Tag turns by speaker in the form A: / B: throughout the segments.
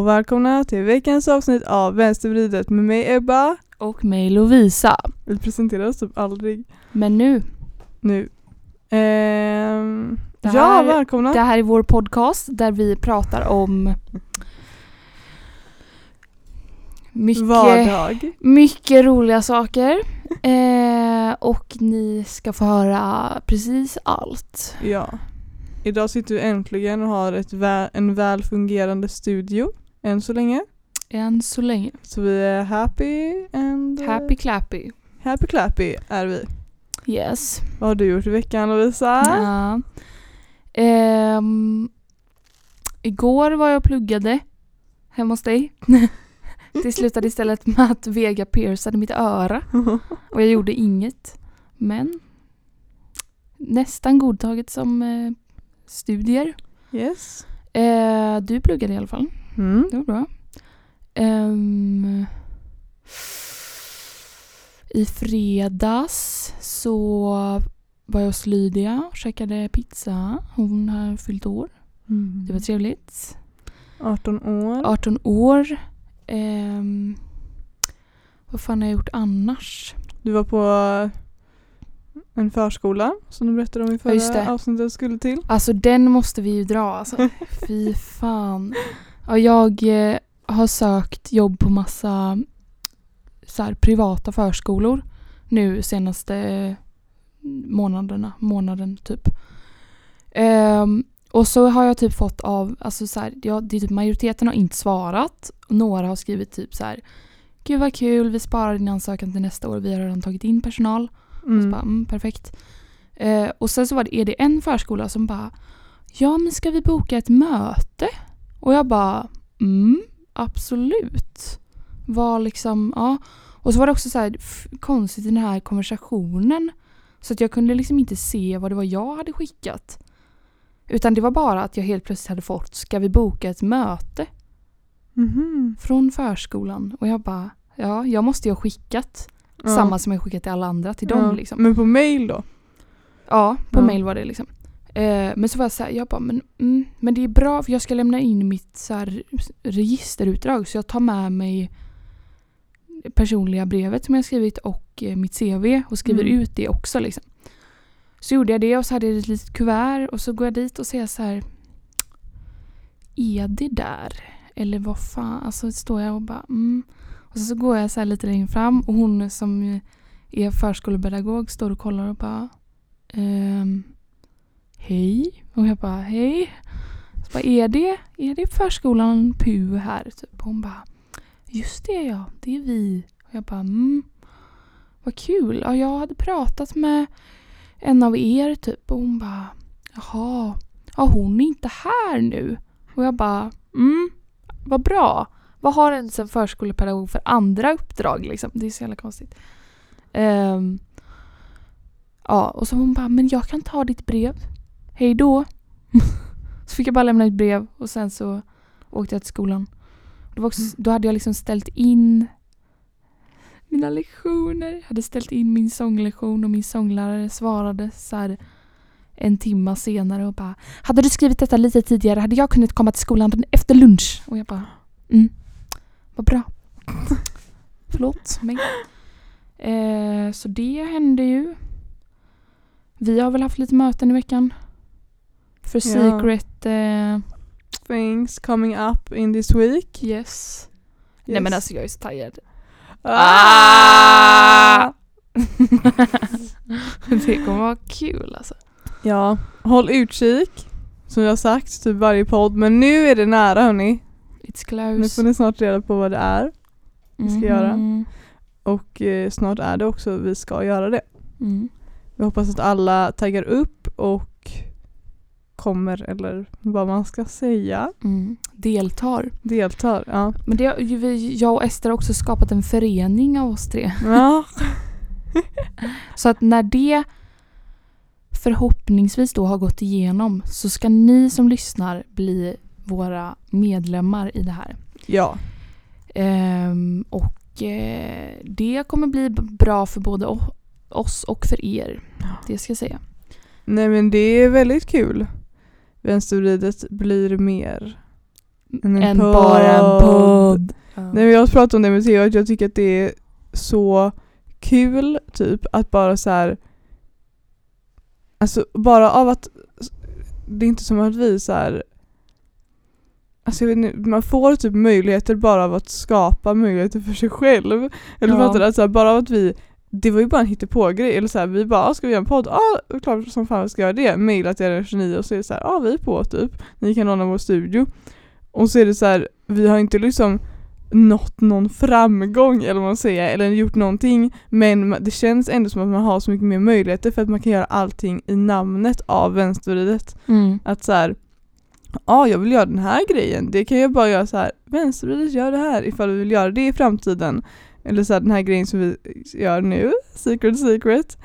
A: Och välkomna till veckans avsnitt av Vänstervridet med mig Ebba.
B: Och mig Lovisa.
A: Vi presenterar oss typ aldrig
B: Men nu,
A: nu. Ehm,
B: Det
A: ja,
B: här-
A: välkomna.
B: det här är vår podcast där vi pratar om mycket,
A: Vardag.
B: mycket roliga saker. Eh, och ni ska få höra precis allt.
A: Ja. Idag sitter vi äntligen och har ett vä- en väl fungerande studio än så länge.
B: Än så länge.
A: Så vi är happy and eh,
B: Happy clappy.
A: happy clappy är vi.
B: Yes.
A: Vad har du gjort i veckan Lovisa?
B: Ja. Ehm, igår var jag och pluggade hemma hos dig. Det slutade istället med att Vega piercade mitt öra och jag gjorde inget. Men nästan godtaget som eh, studier.
A: yes.
B: Eh, du pluggade i alla fall.
A: Mm.
B: Det var bra. Ehm, I fredags så var jag hos Lydia och käkade pizza. Hon har fyllt år. Det var trevligt.
A: 18 år.
B: 18 år. Ehm, vad fan har jag gjort annars?
A: Du var på en förskola som du berättade om i
B: Ja,
A: förra
B: det.
A: avsnittet skulle till.
B: Alltså den måste vi ju dra alltså. Fy fan. Ja, jag eh, har sökt jobb på massa så här, privata förskolor nu senaste månaderna, månaden typ. Ehm, och så har jag typ fått av, alltså så här, ja, det är typ majoriteten har inte svarat. Några har skrivit typ så här. Gud vad kul, vi sparar din ansökan till nästa år, vi har redan tagit in personal. Och så
A: Mm.
B: bara, mm, perfekt. Eh, och sen så var det, är det en förskola som bara, ja men ska vi boka ett möte? Och jag bara, mm, absolut. Var liksom, ja. Och så var det också så här konstigt i den här konversationen. Så att jag kunde liksom inte se vad det var jag hade skickat. Utan det var bara att jag helt plötsligt hade fått, ska vi boka ett möte?
A: Mhm.
B: Från förskolan. Och jag bara, ja, jag måste ju ha skickat.
A: Ja.
B: Samma som jag skickat till alla andra, till
A: Ja.
B: dem liksom.
A: Men på mail då?
B: Ja, på
A: Ja.
B: mail var det liksom. Eh, men så var jag så här, jag bara, men, mm, men det är bra för jag ska lämna in mitt så här, registerutdrag så jag tar med mig personliga brevet som jag skrivit och eh, mitt CV och skriver
A: Mm.
B: ut det också liksom. Så gjorde jag det och så hade jag ett litet kuvert och så går jag dit och säger så här. Är det där? Eller vad fan? Alltså står jag och bara mm. Och så, så går jag så lite längre fram och hon som är förskolepedagog står och kollar och bara ehm, Hej. Och jag bara hej. Så bara, är det, är det förskolan PU här? Typ. Och hon bara Just det ja, det är vi. Och jag bara mm. Vad kul. Ja, jag hade pratat med en av er typ och hon bara Jaha, ja hon är inte här nu. Och jag bara mm, vad bra. Vad har ens en förskolepedagog för andra uppdrag liksom? Det är så jävla konstigt. Um, ja, och så hon bara, men jag kan ta ditt brev. Hej då. så fick jag bara lämna ett brev och sen så åkte jag till skolan. Det var också, då hade jag liksom ställt in mina lektioner. Jag hade ställt in min sånglektion och min sånglärare svarade så här en timma senare och bara Hade du skrivit detta lite tidigare hade jag kunnat komma till skolan efter lunch. Och jag bara mm, vad bra. Förlåt mig. Eh, så det hände ju. Vi har väl haft lite möten i veckan. För
A: Ja.
B: Secret. Eh,
A: Things coming up in this week.
B: yes. Nej
A: Yes.
B: men alltså jag är så taggad.
A: Ah!
B: det kommer vara kul alltså.
A: Ja, håll utkik. Som jag har sagt typ varje podd. Men nu är det nära hörni.
B: It's
A: Nu
B: close.
A: får ni snart reda på vad det är. vi ska göra.
B: Mhm.
A: Och eh, snart är det också vi ska göra det.
B: Mm.
A: Vi hoppas att alla taggar upp och kommer eller vad man ska säga.
B: Mm. Deltar.
A: Deltar. Ja.
B: Men det, vi- jag och Ester har också skapat en förening av oss tre.
A: ja.
B: Så att när det förhoppningsvis då har gått igenom så ska ni som lyssnar bli våra medlemmar i det här.
A: Ja.
B: Ehm, och eh, det kommer bli bra för både oss och för er. Det ska jag säga.
A: Nej men det är väldigt kul. Vänstervridet blir mer än en
B: än bara en podd. Ja.
A: Nej, jag har pratat om det med Theo, att jag tycker att det är så kul typ att bara så här. Alltså bara av att det är inte som att vi så här. Alltså inte, man får typ möjligheter bara av att skapa möjligheter för sig själv. Eller
B: Ja.
A: fattar du? Alltså bara av att vi det var ju bara en hittepågrej, eller så här, vi bara ah, ska vi göra en podd? Ja, ah, klart som fan vi ska göra det. Maila till er 29 och så är det så här, ja ah, vi är på typ. Ni kan låna vår studio. Och så är det så här, vi har inte liksom nått någon framgång eller vad man säger, eller gjort någonting men det känns ändå som att man har så mycket mer möjligheter för att man kan göra allting i namnet av vänstervridet.
B: Mm.
A: Att så här, ja jag vill göra den här grejen, det kan jag bara göra så här, vänstervridet gör det här ifall vi vill göra det i framtiden. Eller så här, den här grejen som vi gör nu, secret secret.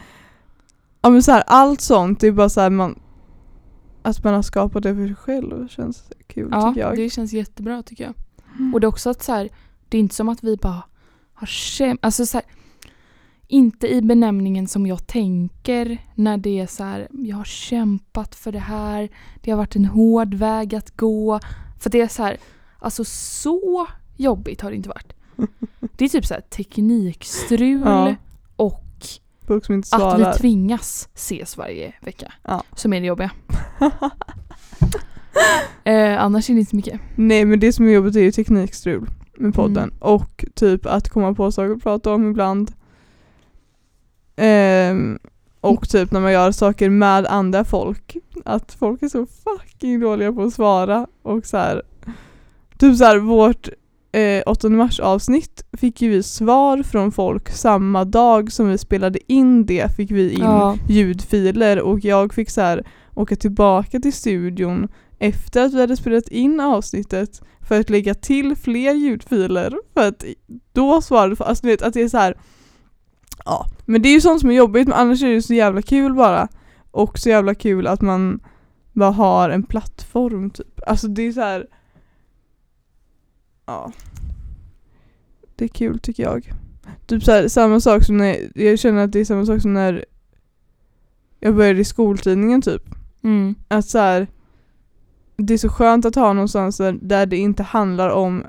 A: Ja men så här, allt sånt, det är bara så här man att man har skapat det för sig själv känns kul
B: Ja,
A: tycker jag.
B: det känns jättebra tycker jag. Och det är också att så här, det är inte som att vi bara har kämpat, alltså så här, inte i benämningen som jag tänker när det är så här, jag har kämpat för det här, det har varit en hård väg att gå. För det är så här, alltså så jobbigt har det inte varit. Det är typ så här teknikstrul
A: Ja.
B: och
A: Folk som inte
B: att vi tvingas ses varje vecka.
A: Ja.
B: Som är det jobbiga. eh, annars är det inte så mycket.
A: Nej men det som är jobbigt är ju teknikstrul med podden
B: Mm.
A: och typ att komma på saker att prata om ibland. Ehm, och typ när man gör saker med andra folk. Att folk är så fucking dåliga på att svara och så här. Typ så här vårt eh, 8 mars avsnitt fick ju vi svar från folk samma dag som vi spelade in det fick vi in
B: Ja.
A: ljudfiler och jag fick så här åka tillbaka till studion efter att vi hade spelat in avsnittet för att lägga till fler ljudfiler. För att då svarade alltså du vet att det är så här ja men det är ju sånt som är jobbigt men annars är det så jävla kul bara. Och så jävla kul att man bara har en plattform typ. Alltså det är så här ja det är kul tycker jag typ så här, samma sak som när jag känner att det är samma sak som när jag började i skoltidningen typ
B: Mm.
A: att så här, det är så skönt att ha någonstans där, där det inte handlar om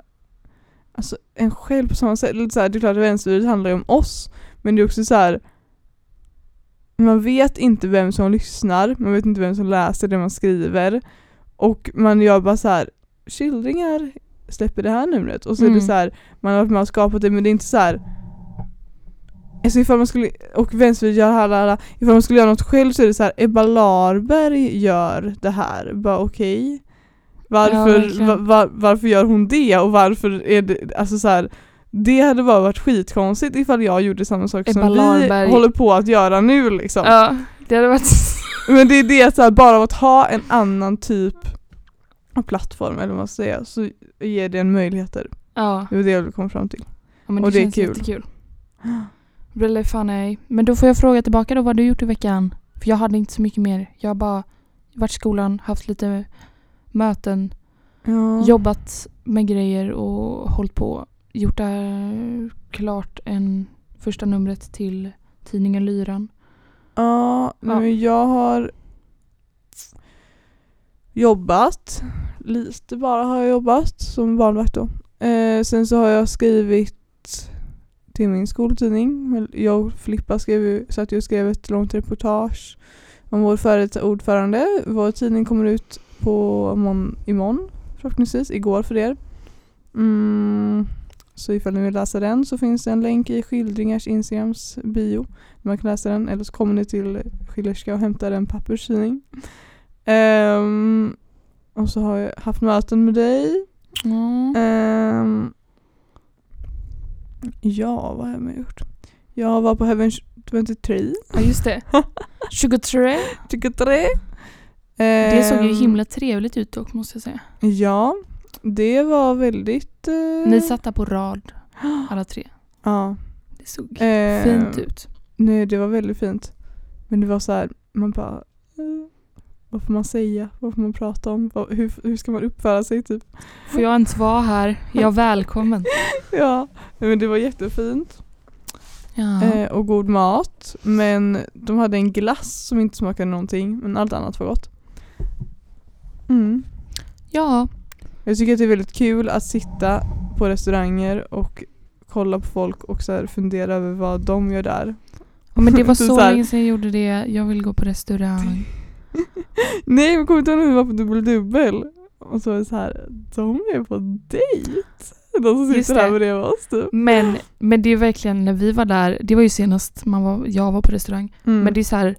A: alltså, en själv på samma sätt. Lite så här, det är klart att vänstervridet handlar ju om oss men det är också så här man vet inte vem som lyssnar, man vet inte vem som läser det man skriver och man gör bara så här skildringar släpper det här numret och så är det
B: Mm.
A: så här man har varit med och skapat det men det är inte så här Alltså ifall man skulle, och vänstervridet gör alla, alla, ifall man skulle göra något själv så är det så här Ebba Larberg gör det här, bara okej Varför,
B: verkligen.
A: va, va, varför gör hon det och varför är det, alltså så här det hade bara varit skitkonstigt ifall jag gjorde samma sak
B: Ebba
A: som vi
B: Larberg.
A: håller på att göra nu liksom.
B: Ja, det hade varit...
A: Men det är det så här, bara att ha en annan typ plattform eller vad man ska säga så ger det en möjligheter.
B: Ja,
A: Det var det jag komma fram till.
B: ja men
A: Och
B: det,
A: det är kul.
B: jättekul. Really funny. Men då får jag fråga tillbaka då, vad du gjort i veckan? För jag hade inte så mycket mer. Jag har bara varit i skolan, haft lite möten,
A: Ja.
B: jobbat med grejer och hållit på. Gjort äh, klart en första numret till tidningen Lyran.
A: Ja,
B: Ja.
A: men jag har jobbat. Lite bara har jag jobbat som barnvakt då. Eh, sen så har jag skrivit till min skoltidning. Jag och Filippa skrev, ju- satt ju och skrev ett långt reportage om vår före detta ordförande. Vår tidning kommer ut på mån imorgon förhoppningsvis, igår för er. Mm, så ifall ni vill läsa den så finns det en länk i Skildringars Instagrams bio. Man kan läsa den eller så kommer ni till Schillerska och hämtar en papperstidning. Ehm, och så har jag haft möten med dig.
B: Mm.
A: Ehm, ja, vad har jag mer gjort? Jag var på Heaven 23.
B: Ja just det. 23.
A: 23.
B: Det såg ju
A: Ehm,
B: himla trevligt ut dock måste jag säga.
A: Ja, det var väldigt... eh,
B: Ni satt där på rad alla tre.
A: Ja.
B: Det såg
A: Ehm,
B: fint ut.
A: Nej, det var väldigt fint. Men det var så här, man bara... vad får man säga? Vad får man prata om? Vad, hur, hur ska man uppföra sig typ?
B: Får jag ens vara här? Jag är välkommen.
A: Ja, men det var jättefint.
B: Ja.
A: Eh, och god mat. Men de hade en glass som inte smakade någonting. Men allt annat var gott. Mm.
B: ja.
A: Jag tycker att det är väldigt kul att sitta på restauranger och kolla på folk och så fundera över vad de gör där.
B: Ja, Men det var
A: Så
B: så länge sedan jag gjorde det. Jag vill gå på restaurang.
A: Nej men kommer inte ihåg när vi var på dubbel dubbel? Och så var det så här, de är på dejt. De som sitter här bredvid oss typ.
B: Men, men det är verkligen när vi var där, det var ju senast man var, jag var på restaurang.
A: Mm.
B: Men det är så här,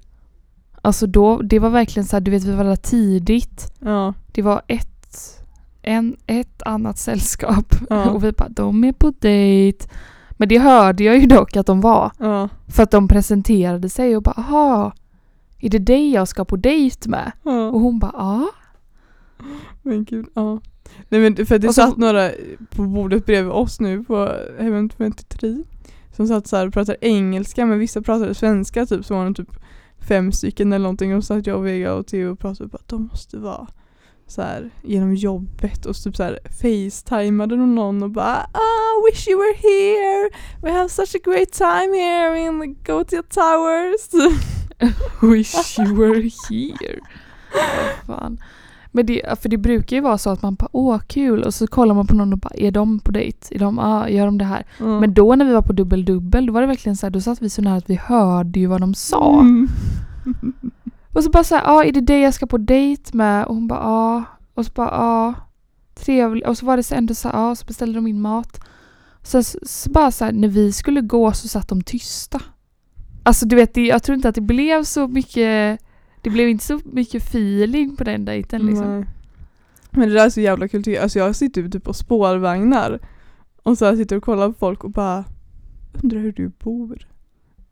B: alltså då, det var verkligen så här, du vet vi var där tidigt.
A: ja,
B: Det var ett, en, ett annat sällskap
A: Ja.
B: och vi bara de är på dejt. Men det hörde jag ju dock att de var.
A: ja,
B: För att de presenterade sig och bara aha, är det dig jag ska på dejt med? Och
A: ja.
B: hon bara ja.
A: Men gud, ja. Nej men för det
B: Och så-
A: satt några på bordet bredvid oss nu på Heaven 23 som satt så och pratade engelska men vissa pratade svenska typ så var det typ fem stycken eller någonting och så satt jag och Vega och Theo och pratade bara att de måste vara så här genom jobbet och så typ så här facetimade de någon och bara ah wish you were here we have such a great time here in the Gothia Towers
B: Wish you were here. Fan. Men det, för det brukar ju vara så att man bara åh kul och så kollar man på någon och bara är de på dejt? Är de, ah, gör de det här?
A: Ja.
B: Men då när vi var på dubbel dubbel då var det verkligen så här, då satt vi så nära att vi hörde ju vad de sa.
A: Mm.
B: Och så bara så här, ja ah, är det dig jag ska på dejt med? Och hon bara ja. Ah. Och så bara ja. Ah, trevligt. Och så var det så ändå så här, ja, så beställde de in mat. Sen så, så bara så här, när vi skulle gå så satt de tysta. Alltså du vet, det, jag tror inte att det blev så mycket, det blev inte så mycket feeling på den dejten liksom.
A: Nej. Men det där är så jävla kul. Alltså jag sitter ju typ på spårvagnar och så här sitter och kollar på folk och bara undrar hur du bor.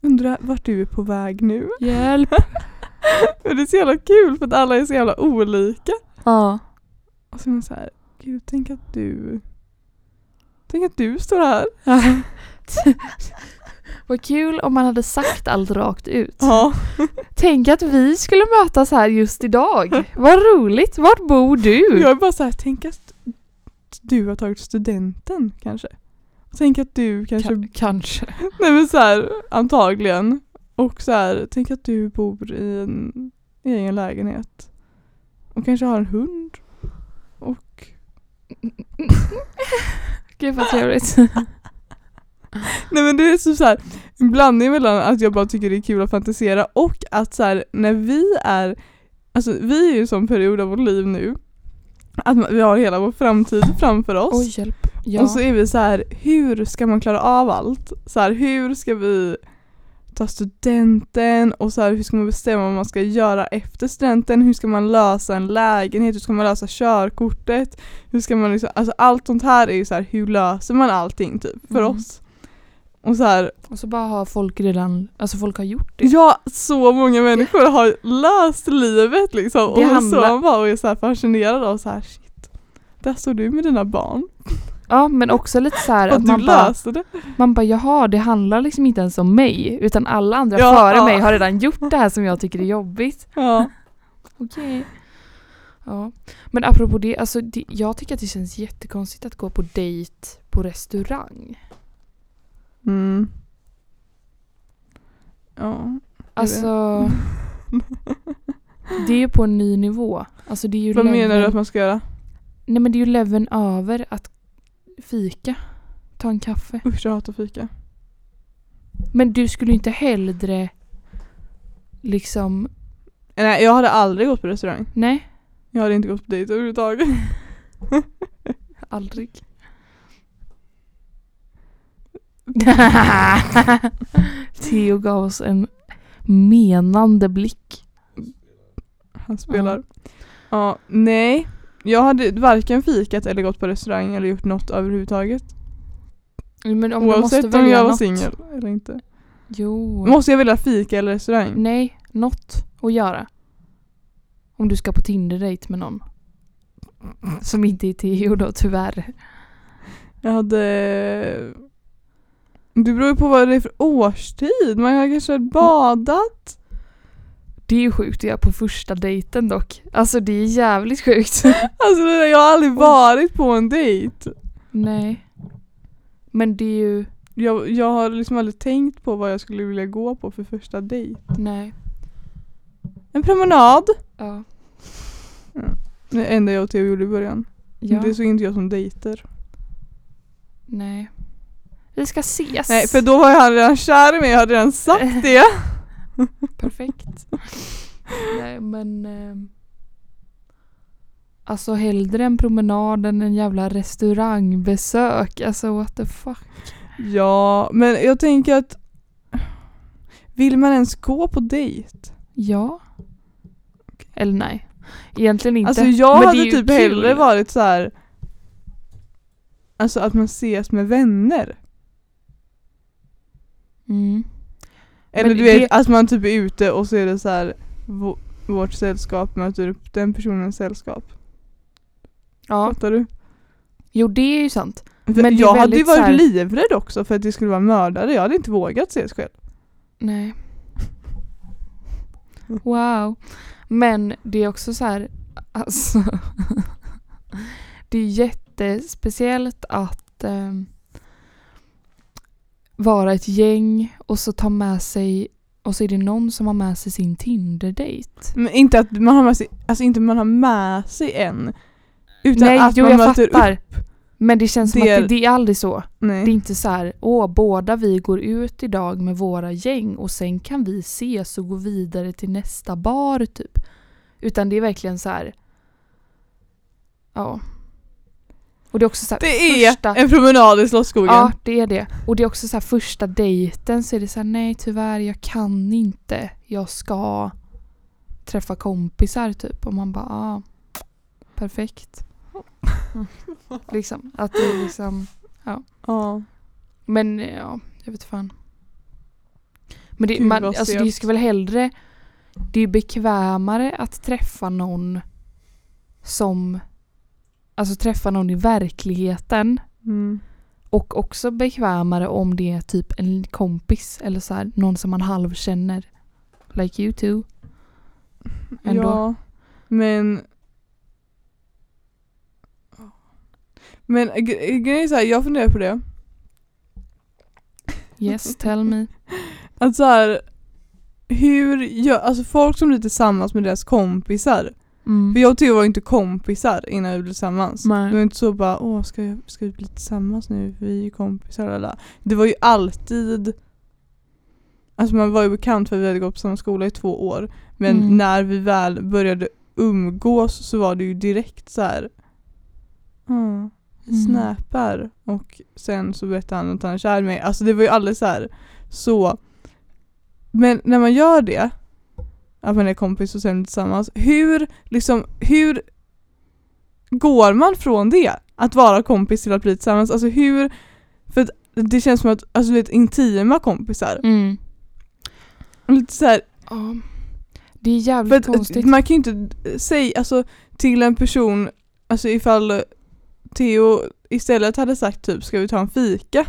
A: Undrar vart du är på väg nu.
B: Hjälp!
A: Och det är så jävla kul för att alla är så jävla olika.
B: Ja.
A: Och så är man så här, gud tänk att du Tänk att du står här.
B: Vad kul om man hade sagt allt rakt ut.
A: Ja.
B: Tänk att vi skulle mötas här just idag. Vad roligt. Vart bor du?
A: Jag är bara så här, tänk att du har tagit studenten kanske. Tänk att du kanske
B: Ka- kanske.
A: Nej men så här, antagligen. Och så här, tänk att du bor i en egen lägenhet. Och kanske har en hund. Och
B: Gud vad trevligt.
A: Nej men det är så, så här, en blandning mellan att jag bara tycker det är kul att fantisera och att så här, när vi är, alltså vi är ju i en sån period av vårt liv nu att vi har hela vår framtid framför oss.
B: Oj hjälp. Ja.
A: Och så är vi så här, hur ska man klara av allt? Så här, hur ska vi ta studenten och så här, hur ska man bestämma vad man ska göra efter studenten? Hur ska man lösa en lägenhet? Hur ska man lösa körkortet? Hur ska man liksom, alltså allt sånt här är ju så här, hur löser man allting typ för
B: Mm.
A: oss? Och så här,
B: Och så bara har folk redan, alltså folk har gjort det.
A: ja så många människor har löst livet liksom och
B: Det
A: så
B: handlar-
A: man bara och är så här fascinerad av så här shit. Där står du med dina barn.
B: Ja men också lite så här
A: Att du
B: man bara,
A: löste det.
B: man bara jaha det handlar liksom inte ens om mig utan alla andra
A: Ja,
B: före
A: ja.
B: mig har redan gjort det här som jag tycker är jobbigt.
A: Ja.
B: Okej. Ja. Men apropå det, alltså det, jag tycker att det känns jättekonstigt att gå på dejt på restaurang.
A: Mm. Ja.
B: Alltså det är ju på en ny nivå. Alltså det är ju
A: Vad menar du att man ska göra?
B: Nej men det är ju leveln över att fika. Ta en kaffe.
A: Usch jag hatar fika.
B: Men du skulle inte hellre liksom,
A: Nej jag hade aldrig gått på restaurang.
B: nej,
A: Jag hade inte gått på dejt överhuvudtaget.
B: aldrig. Theo gav oss en menande blick.
A: Han spelar. Ja, nej. Jag hade varken fikat eller gått på restaurang eller gjort något överhuvudtaget.
B: Men om
A: Oavsett om jag var singel eller inte.
B: Jo.
A: Måste jag välja fika eller restaurang?
B: Nej, något att göra. Om du ska på Tinder-dejt med någon. Som inte är Theo då tyvärr.
A: Jag hade... Det beror ju på vad det är för årstid. Man har kanske badat.
B: Det är ju sjukt att göra på första dejten dock. Alltså det är jävligt sjukt.
A: Alltså jag har aldrig varit på en dejt.
B: Nej. Men det är ju,
A: Jag, jag har liksom aldrig tänkt på vad jag skulle vilja gå på för första dejt.
B: nej.
A: En promenad.
B: Ja.
A: Det enda jag och Theo gjorde i början.
B: Ja,
A: Det såg inte jag som dejter.
B: nej. Vi ska ses.
A: Nej för då var jag redan kär i mig, jag hade redan sagt det.
B: Perfekt. nej men... ehm, alltså hellre en promenad än en jävla restaurangbesök. Alltså what the fuck.
A: Ja, men jag tänker att vill man ens gå på dejt?
B: Ja. Eller nej. Egentligen inte.
A: Alltså jag
B: Men
A: hade typ
B: kul.
A: hellre varit så här. Alltså att man ses med vänner.
B: Mm.
A: Eller
B: Men
A: du vet
B: det-
A: att man typ är ute och så är det så här vå- vårt sällskap möter upp den personens sällskap.
B: Ja,
A: Fattar du?
B: jo det är ju sant. Men
A: jag hade ju varit
B: här-
A: livrädd också för att det skulle vara mördare. Jag hade inte vågat ses själv.
B: Nej. Wow. Men det är också så här, alltså. det är jättespeciellt att ehm, vara ett gäng och så ta med sig och så är det någon som har med sig sin Tinder-date.
A: Men inte att man har med sig, alltså inte man har med sig en. Utan
B: Nej,
A: att
B: jo
A: man
B: jag
A: möter
B: fattar.
A: upp.
B: Men det känns som
A: Det
B: att
A: är-
B: det, det är aldrig så.
A: Nej.
B: Det är inte så här, åh båda vi går ut idag med våra gäng och sen kan vi ses och gå vidare till nästa bar typ. Utan det är verkligen så här. Ja. Och det är också så här,
A: Det är
B: första,
A: en promenad i Slottsskogen.
B: Ja, det är det. Och det är också så här första dejten så är det så här, nej tyvärr jag kan inte. Jag ska träffa kompisar typ. Och man bara, ah, perfekt. Mm. liksom, att det är liksom
A: Ja.
B: Men ja, jag vet fan. Men det,
A: Gud,
B: man, alltså, det ska väl hellre... Det är bekvämare att träffa någon som... Alltså träffa någon i verkligheten.
A: Mm.
B: Och också bekvämare om det är typ en kompis eller så här, någon som man halvkänner. Like you two. Ändå.
A: Ja, men... Men gre- grejen är så här, jag funderar på det.
B: Yes, tell me.
A: Att så här, hur gör, alltså folk som blir tillsammans med deras kompisar.
B: Mm.
A: För jag och Theo var inte kompisar innan vi blev tillsammans.
B: Nej.
A: Det var inte så bara, åh ska, jag, ska vi bli tillsammans nu? Vi är ju kompisar. Eller. Det var ju alltid Alltså man var ju bekant för att vi hade gått på samma skola i två år. Men
B: Mm.
A: när vi väl började umgås så var det ju direkt så här. "Ja, vi
B: Mm.
A: snappar. Och sen så berättade han att han är kär i mig. Alltså det var ju aldrig så här så. Men när man gör det, att man är kompis och sen tillsammans. Hur, liksom, hur går man från det? Att vara kompis till att bli tillsammans? Alltså hur, för det känns som att, alltså du vet intima kompisar.
B: Mm.
A: Lite så här,
B: Ja. Det är jävligt konstigt.
A: man kan ju inte säga, alltså till en person, alltså ifall Theo istället hade sagt typ ska vi ta en fika?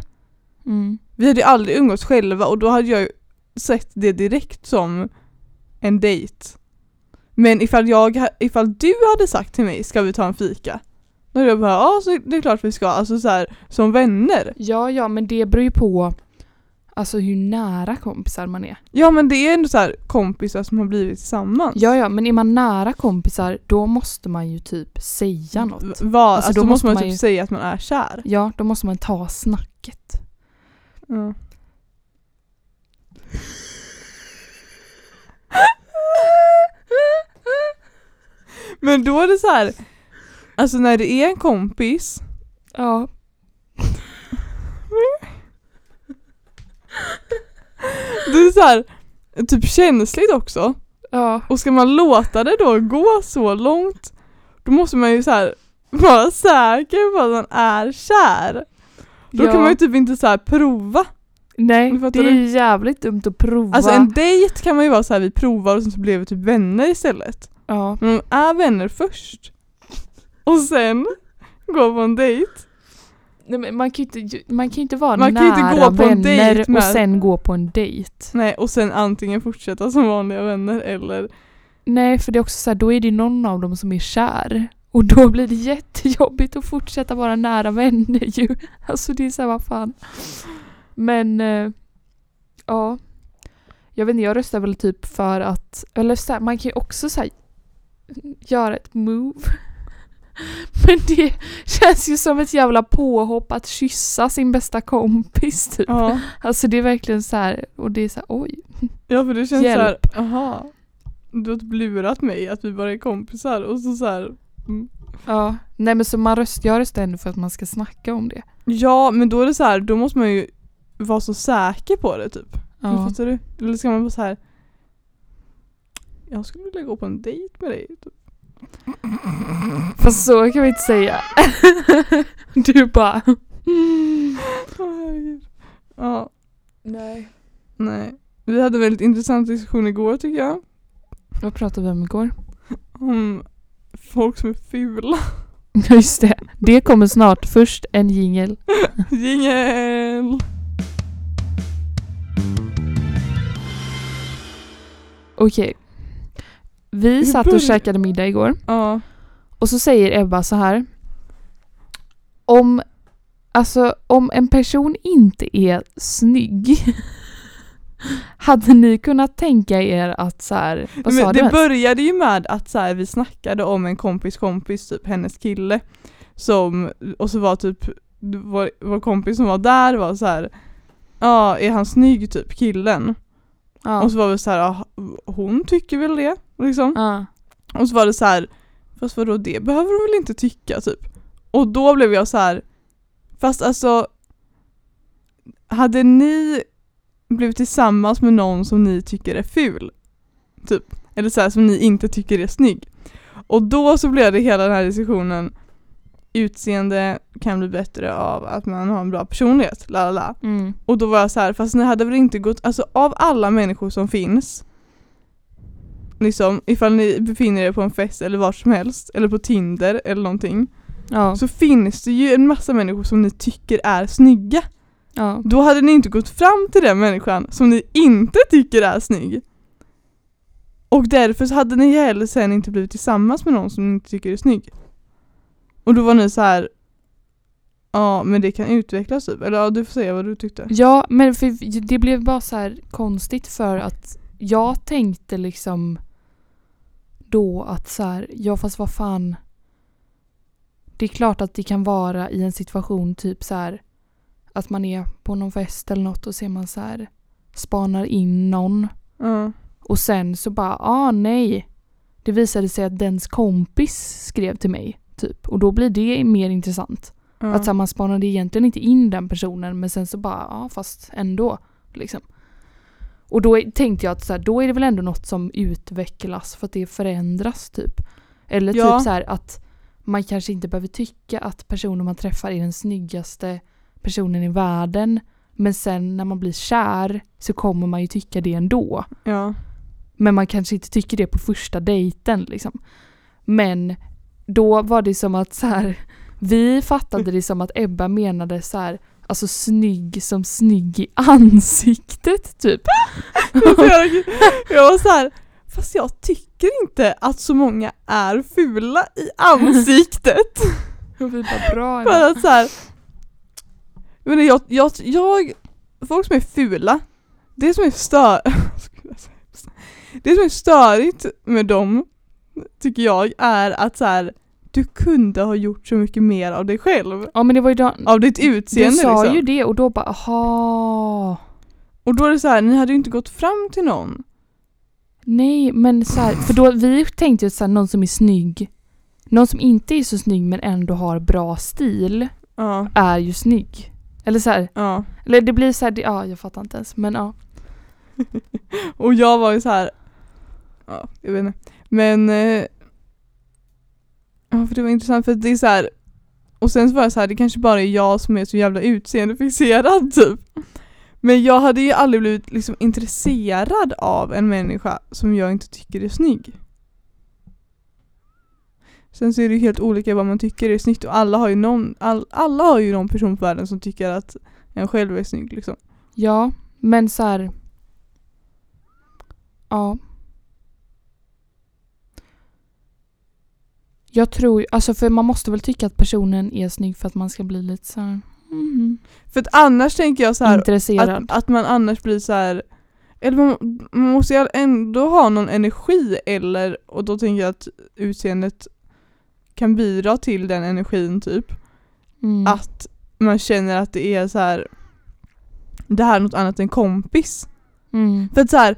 B: Mm.
A: Vi hade ju aldrig umgåtts själva och då hade jag ju sett det direkt som en dejt. Men ifall, jag, ifall du hade sagt till mig ska vi ta en fika? Då hade jag bara ja så det är klart vi ska, alltså så här, som vänner.
B: Ja, ja, men det beror ju på alltså hur nära kompisar man är.
A: Ja men det är ändå så här kompisar som har blivit tillsammans.
B: Ja, ja, men är man nära kompisar då måste man ju typ säga något.
A: V- Vad, alltså,
B: då
A: då, måste man,
B: man
A: typ
B: ju-
A: säga att man är kär.
B: Ja, då måste man ta snacket.
A: Ja. Men då är det så här. alltså när det är en kompis
B: Ja.
A: Det är så här, typ känsligt också.
B: Ja.
A: Och ska man låta det då gå så långt då måste man ju så här vara säker på att man är kär. Då
B: ja.
A: kan man ju typ inte så här prova.
B: Nej, det är
A: du?
B: jävligt dumt att prova.
A: Alltså en dejt kan man ju vara så här vi provar och sen så blev vi typ vänner istället.
B: Ja.
A: Men de är vänner först. Och sen gå på en dejt.
B: Nej, men man kan ju inte, man kan ju inte vara
A: Man kan
B: nära
A: inte gå på en
B: vänner
A: dejt
B: och
A: med-
B: sen gå på en dejt.
A: Nej och sen antingen fortsätta som vanliga vänner eller
B: Nej, för det är också så här, då är det någon av dem som är kär. Och då blir det jättejobbigt att fortsätta vara nära vänner ju. Alltså det är så här, vad fan. Men, eh, ja. Jag vet inte, jag röstar väl typ för att, eller så här, man kan ju också så här, göra ett move. Men det känns ju som ett jävla påhopp att kyssa sin bästa kompis typ.
A: Ja.
B: Alltså det är verkligen så här och det är så här, oj.
A: ja för det känns
B: Hjälp.
A: såhär, aha. Du har typ lurat mig att vi bara är kompisar och så såhär mm.
B: Ja. Nej men så man röst, jag röstar ändå för att man ska snacka om det.
A: Ja men då är det så här, då måste man ju vara så säker på det typ.
B: Ja.
A: Fattar du? Eller ska man vara så här. Jag skulle vilja gå på en dejt med dig. Typ.
B: Fast så kan vi inte säga. du bara.
A: Ja,
B: Nej.
A: nej. Vi hade en väldigt intressant diskussion igår tycker jag.
B: Vad pratade vi om igår?
A: Om folk som är fula.
B: Ja just det. Det kommer snart. Först en jingel.
A: Jingel!
B: Okej. Vi
A: Hur
B: satt och käkade middag igår.
A: Ja.
B: Och så säger Ebba så här. Om, alltså, om en person inte är snygg. hade ni kunnat tänka er att så här, vad sa
A: Men
B: du
A: det
B: ens?
A: började ju med att så här, vi snackade om en kompis kompis, typ hennes kille. Som, och så var typ vår, vår kompis som var där var så här. Ja, är han snygg typ killen?
B: Ja.
A: Och så var vi så här, ja, hon tycker väl det liksom.
B: ja.
A: Och så var det så här, fast vadå det behöver hon väl inte tycka typ. Och då blev jag så här, fast alltså hade ni blivit tillsammans med någon som ni tycker är ful, typ, eller så här, som ni inte tycker är snygg. Och då så blev det hela den här diskussionen, utseende kan bli bättre av att man har en bra personlighet, la la la.
B: Mm.
A: Och då var jag så här, fast ni hade väl inte gått, alltså av alla människor som finns Liksom ifall ni befinner er på en fest eller vart som helst, eller på Tinder eller någonting
B: Ja.
A: Så finns det ju en massa människor som ni tycker är snygga
B: ja.
A: Då hade ni inte gått fram till den människan som ni inte tycker är snygg Och därför så hade ni heller sen inte blivit tillsammans med någon som ni inte tycker är snygg Och då var ni så här. Ja men det kan utvecklas typ, eller ja, du får säga vad du tyckte
B: Ja, men för det blev bara så här konstigt för att jag tänkte liksom då att så här, ja fast vad fan. Det är klart att det kan vara i en situation typ så här att man är på någon fest eller något och ser man så här spanar in någon
A: Ja,
B: och sen så bara, ah nej. Det visade sig att dens kompis skrev till mig typ och då blir det mer intressant.
A: ja.
B: Att så här, man spanade egentligen inte in den personen men sen så bara, ja fast ändå. Liksom. Och då tänkte jag att så här, då är det väl ändå något som utvecklas för att det förändras typ. Eller
A: Ja.
B: typ så här att man kanske inte behöver tycka att personen man träffar är den snyggaste personen i världen. Men sen när man blir kär så kommer man ju tycka det ändå.
A: ja.
B: Men man kanske inte tycker det på första dejten liksom. Men då var det som att så här, vi fattade det som att Ebba menade så här, alltså snygg som snygg i ansiktet typ.
A: Jag, var så här, fast jag tycker inte att så många är fula i ansiktet.
B: Och vi bara bra
A: För att så här, jag, jag, jag, jag, folk som är fula, det som är stör, det som är störigt med dem, tycker jag, är att så här, du kunde ha gjort så mycket mer av dig själv.
B: Ja men det var ju då,
A: Av ditt
B: du
A: utseende
B: sa
A: liksom.
B: ju det och då bara aha.
A: Och då är det så här, ni hade ju inte gått fram till någon.
B: Nej men så här, för då vi tänkte ju så här, någon som är snygg. Någon som inte är så snygg men ändå har bra stil
A: Ja,
B: är ju snygg. Eller så här,
A: ja.
B: eller det blir så här, det, ja jag fattar inte ens men ja.
A: Och jag var ju så här. Ja, jag vet inte. Men eh, för det var intressant för det är så här. Och sen så var jag så här, det kanske bara är jag som är så jävla utseendefixerad typ. Men jag hade ju aldrig blivit liksom intresserad av en människa som jag inte tycker är snygg. Sen så är det ju helt olika vad man tycker är snyggt och alla har ju någon, all, alla har ju någon person på världen som tycker att en själv är snygg liksom.
B: Ja, men så här. Ja. Jag tror alltså för man måste väl tycka att personen är snygg för att man ska bli lite så här, mhm,
A: För att annars tänker jag så här
B: intresserad.
A: att, att man annars blir så här eller man, man måste ju ändå ha någon energi eller, och då tänker jag att utseendet kan bidra till den energin typ.
B: Mm.
A: Att man känner att det är så här. det här är något annat än kompis.
B: Mm.
A: För att så här,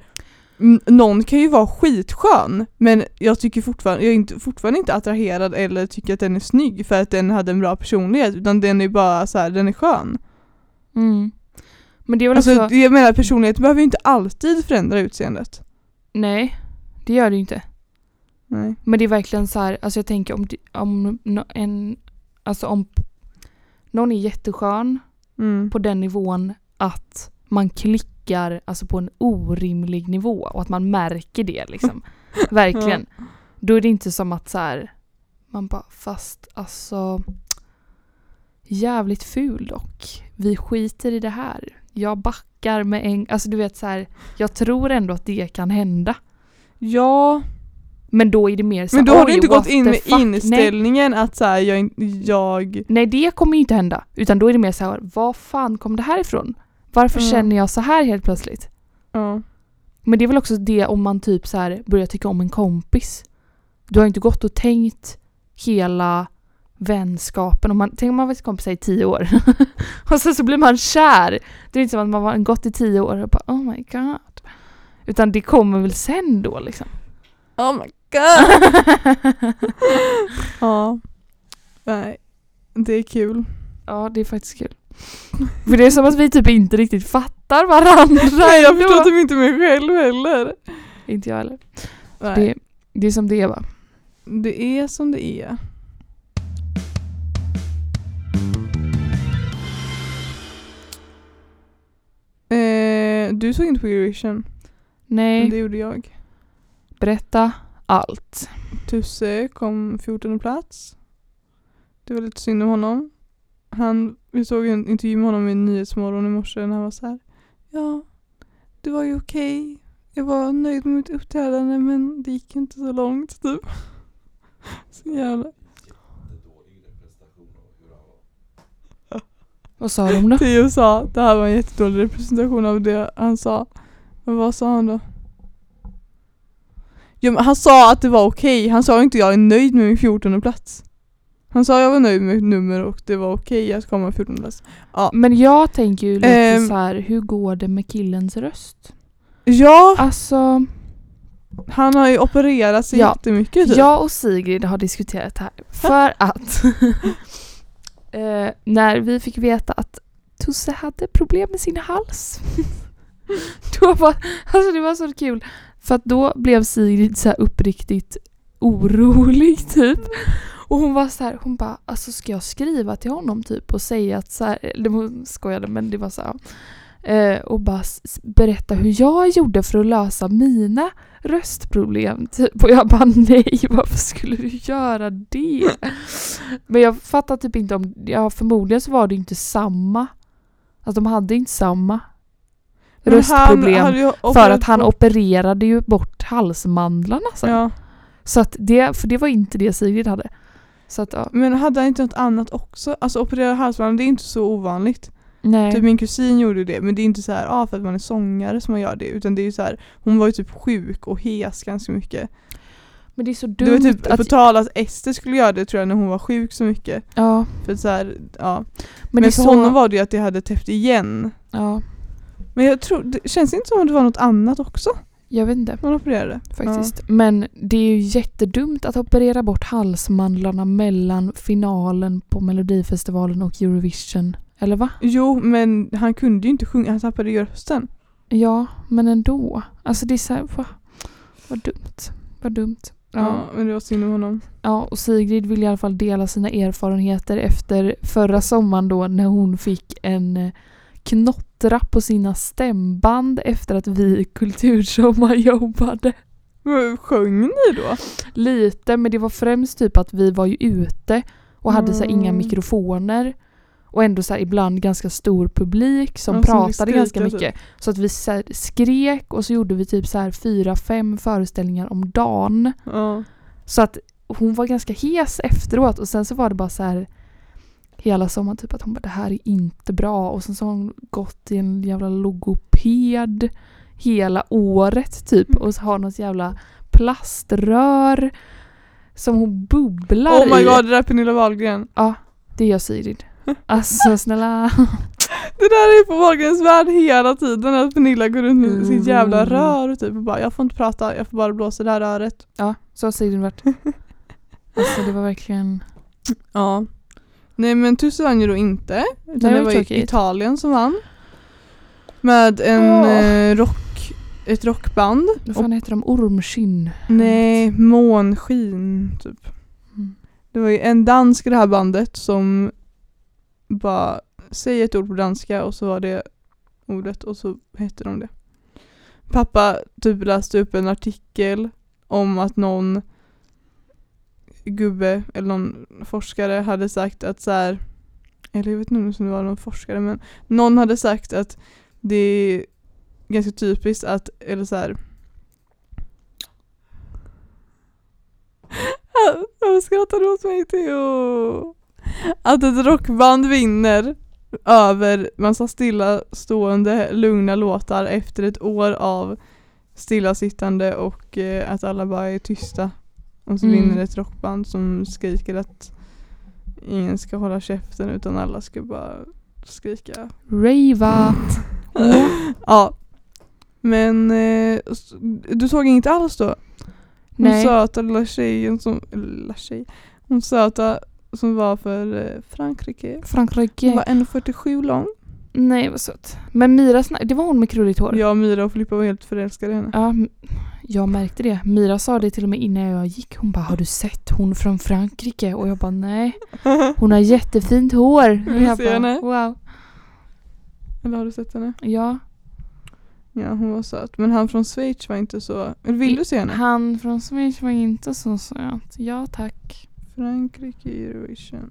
A: någon kan ju vara skitskön men jag tycker fortfarande, jag är inte, fortfarande inte attraherad eller tycker att den är snygg för att den hade en bra personlighet utan den är bara så här, den är skön.
B: Mm. Men det är väl
A: Alltså
B: också...
A: jag menar personligheten behöver ju inte alltid förändra utseendet.
B: Nej, det gör det ju inte.
A: Nej.
B: Men det är verkligen så här, alltså jag tänker om, om en, alltså om någon är jätteskön
A: Mm.
B: på den nivån att man klickar alltså på en orimlig nivå och att man märker det liksom. Verkligen. Då är det inte som att så här, man bara fast alltså jävligt ful dock. Vi skiter i det här. Jag backar med en, alltså du vet så här, jag tror ändå att det kan hända.
A: Ja,
B: Men då är det mer så
A: men då har du inte gått in med
B: fuck. Nej,
A: inställningen att så här, jag, jag
B: nej, det kommer ju inte hända. Utan då är det mer så här, var fan kom det här ifrån? Varför
A: Ja.
B: känner jag så här helt plötsligt?
A: ja.
B: Men det är väl också det om man typ så här börjar tycka om en kompis. Du har inte gått och tänkt hela vänskapen. Om man, tänk om man varit kompisar i tio år. och sen så blir man kär. Det är inte som att man har gått i tio år och bara oh my god. Utan det kommer väl sen då liksom.
A: Oh my god! ja. Nej, det är kul.
B: ja, det är faktiskt kul. För det är som att vi typ inte riktigt fattar varandra.
A: Nej jag förstår typ inte mig själv heller.
B: Inte jag heller. Det, det är som det är va?
A: Det är som det är. Eh, du såg inte på Eurovision,
B: Nej,
A: men det gjorde jag.
B: berätta allt.
A: Tusse kom 14 plats. Det var lite synd om honom. Han, vi såg en intervju med honom i Nyhetsmorgon i morse när han var så här. Ja, det var ju okej. Jag var nöjd med mitt uppträdande men det gick inte så långt typ. Så jävla
B: Vad sa de då?
A: Theo sa det här var en jättedålig representation av det han sa. Men vad sa han då? Ja, men han sa att det var okej. Han sa inte jag är nöjd med min 14 plats. Han sa jag var nöjd med mitt nummer och det var okej att komma 14 plats.
B: Men jag tänker ju lite
A: Ehm.
B: så här, hur går det med killens röst?
A: Ja,
B: Alltså,
A: han har ju opererat sig
B: Ja.
A: jättemycket typ.
B: jag och Sigrid har diskuterat det här för att eh, när vi fick veta att Tusse hade problem med sin hals då var, alltså det var så kul för att då blev Sigrid så här uppriktigt orolig typ och hon var så här, hon bara alltså ska jag skriva till honom typ och säga att så här, eller hon skojade men det var så här, eh, och bara berätta hur jag gjorde för att lösa mina röstproblem typ. Och jag bara nej, varför skulle du göra det? Men jag fattar typ inte om, ja förmodligen så var det inte samma. Att de hade inte samma
A: Men
B: röstproblem.
A: Han
B: för att han opererade ju bort halsmandlarna sen.
A: Ja.
B: Så att det, för det var inte det Sigrid hade. Så att ja,
A: Men hade han inte något annat också? Alltså operera halsband, det är inte så ovanligt.
B: nej.
A: Typ min kusin gjorde det men det är inte så här ah, för att man är sångare som man gör det utan det är ju så här hon var ju typ sjuk och hes ganska mycket.
B: Men det är så
A: Det var
B: dumt
A: typ
B: att...
A: på tal att Ester skulle göra det tror jag när hon var sjuk så mycket.
B: ja,
A: För så här, ja.
B: men,
A: Men, för
B: så...
A: honom var det ju att det hade täppt igen.
B: Ja,
A: Men jag tror, det känns inte som att det var något annat också
B: jag vet inte.
A: man opererade.
B: faktiskt. Men det är ju jättedumt att operera bort halsmandlarna mellan finalen på Melodifestivalen och Eurovision. Eller va?
A: Ja. Jo men han kunde ju inte sjunga, han tappade ju rösten.
B: Ja, men ändå. Alltså det är så här, vad, vad dumt. Vad dumt.
A: Ja.
B: Ja.
A: men det var synd om honom.
B: ja, och Sigrid vill i alla fall dela sina erfarenheter efter förra sommaren då när hon fick en eh, knottra på sina stämband efter att vi kultursommarjobbade.
A: Men Sjöng ni då?
B: Lite, men det var främst typ att vi var ju ute och hade så här, inga
A: Mm.
B: mikrofoner. Och ändå så ibland ganska stor publik som
A: Ja, som
B: pratade
A: skriker
B: ganska
A: typ.
B: mycket. Så att vi så skrek och så gjorde vi typ så här fyra, fem föreställningar om dagen.
A: Ja.
B: Så att hon var ganska hes efteråt och sen så var det bara så här hela sommaren typ att hon bara det här är inte bra och sen så har hon gått till en jävla logoped hela året typ och så har något jävla plaströr Som hon bubblar
A: Oh my
B: i.
A: god, det där är Pernilla Wahlgren.
B: Ja, det gör Sigrid. Alltså snälla.
A: Det där är på Wahlgrens värld hela tiden att Pernilla går runt med sitt jävla
B: Mm.
A: rör typ och bara jag får inte prata, jag får bara blåsa det här röret.
B: Ja, så har Sigrid varit. Alltså det var verkligen...
A: Ja. Nej men Tusse vann ju då inte. Utan
B: det
A: det
B: var
A: var. Italien som vann. Med en eh, rock, ett rockband.
B: Vad
A: Och,
B: fan heter de? Ormskinn?
A: nej, månskin typ.
B: Mm.
A: Det var ju en dansk i det här bandet som bara säger ett ord på danska och så var det ordet och så hette de det. Pappa typ läste upp en artikel om att någon gubbe eller någon forskare hade sagt att så här, eller jag vet inte om det var någon forskare men någon hade sagt att det är ganska typiskt att, eller så här. Jag skrattar du åt mig Theo? Att ett rockband vinner över massa stillastående lugna låtar efter ett år av stillasittande och eh, att alla bara är tysta. Och så
B: Mm.
A: vinner ett rockband som skriker att ingen ska hålla käften utan alla ska bara skrika.
B: Rava.
A: Ja. Men eh, du såg inget alls då? Hon
B: Nej.
A: söta lilla tjejen som, lilla tjej, hon söta som var för eh, Frankrike. Hon
B: Frankrike.
A: var 1,47 lång.
B: Nej vad söt. Men Mira, det var hon med krulligt hår?
A: Jag, Myra och Filippa var helt förälskade i henne.
B: Ja, jag märkte det. Mira sa det till och med innan jag gick. Hon bara, har du sett hon från Frankrike? Och jag bara, nej. Hon har jättefint hår.
A: Vill
B: jag
A: se henne?
B: Wow.
A: Eller har du sett henne?
B: Ja.
A: Ja, hon var söt. Men han från Schweiz var inte så... Eller vill du se henne?
B: Han från Schweiz var inte så söt. Ja tack.
A: Frankrike Eurovision.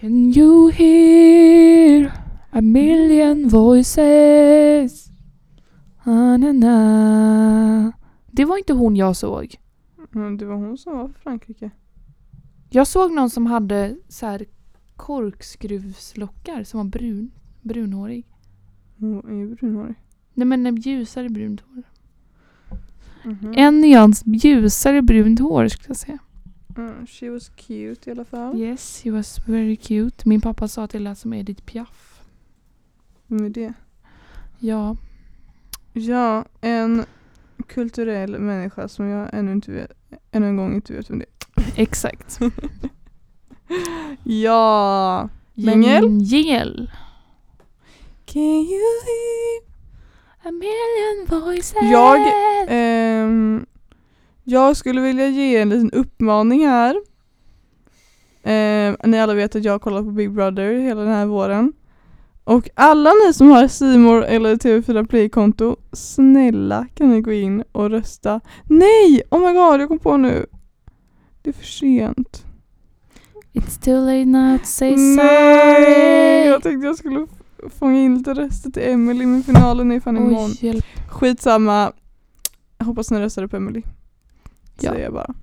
B: Can you hear a million voices? Ah. Det var inte hon jag såg.
A: Men det var hon som var för Frankrike.
B: Jag såg någon som hade så här korkskruvslockar som var brun, brunhårig.
A: Hon är ju brunhårig.
B: Nej men en ljusare brunt hår.
A: Mhm.
B: En nyans ljusare brunt hår skulle jag säga.
A: Mm, she was cute i alla fall.
B: Yes, he was very cute. Min pappa sa att det lät som Edith Piaf.
A: Vem är det?
B: Ja.
A: Ja, en kulturell människa som jag ännu inte vet, ännu en gång inte vet vem det är.
B: Exakt.
A: Ja! Jingel?
B: Jingel.
A: Can you hear?
B: A million voices.
A: Jag, Ehm, jag skulle vilja ge en liten uppmaning här. Ehm, ni alla vet att jag har kollat på Big Brother hela den här våren. Och alla ni som har Simor eller TV4 Play-konto, snälla kan ni gå in och rösta. Nej! Oh my god, jag kom på nu. Det är för sent.
B: It's too late now to say
A: Nej!
B: sorry.
A: Jag tänkte jag skulle fånga in lite röster till Emily men finalen är fan imorgon.
B: Oj, hjälp.
A: Skitsamma. Jag hoppas ni röstar på Emily.
B: Ja.
A: Säger jag bara.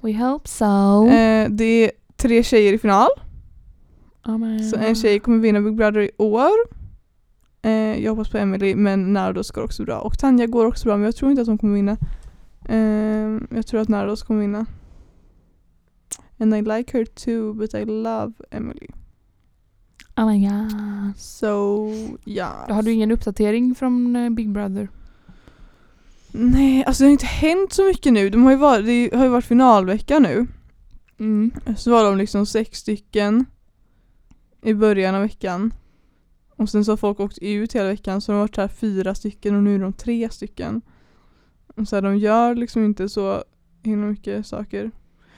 B: We hope so.
A: Eh, det är tre tjejer i final.
B: Ja, men-
A: Så en tjej kommer vinna Big Brother i år. Eh, jag hoppas på Emily men Nardos går också bra. Och Tanja går också bra men jag tror inte att hon kommer vinna. Eh, jag tror att Nardos kommer vinna. And I like her too but I love Emily.
B: Oh my god.
A: So ja.
B: Då har du ingen uppdatering från eh, Big Brother?
A: Nej, alltså det har inte hänt så mycket nu. De har ju varit, det har ju varit finalvecka nu.
B: Mm.
A: Så var de liksom sex stycken i början av veckan. Och sen så har folk åkt ut hela veckan så de har varit här fyra stycken och nu är de tre stycken. Och så här, de gör liksom inte så himla mycket saker.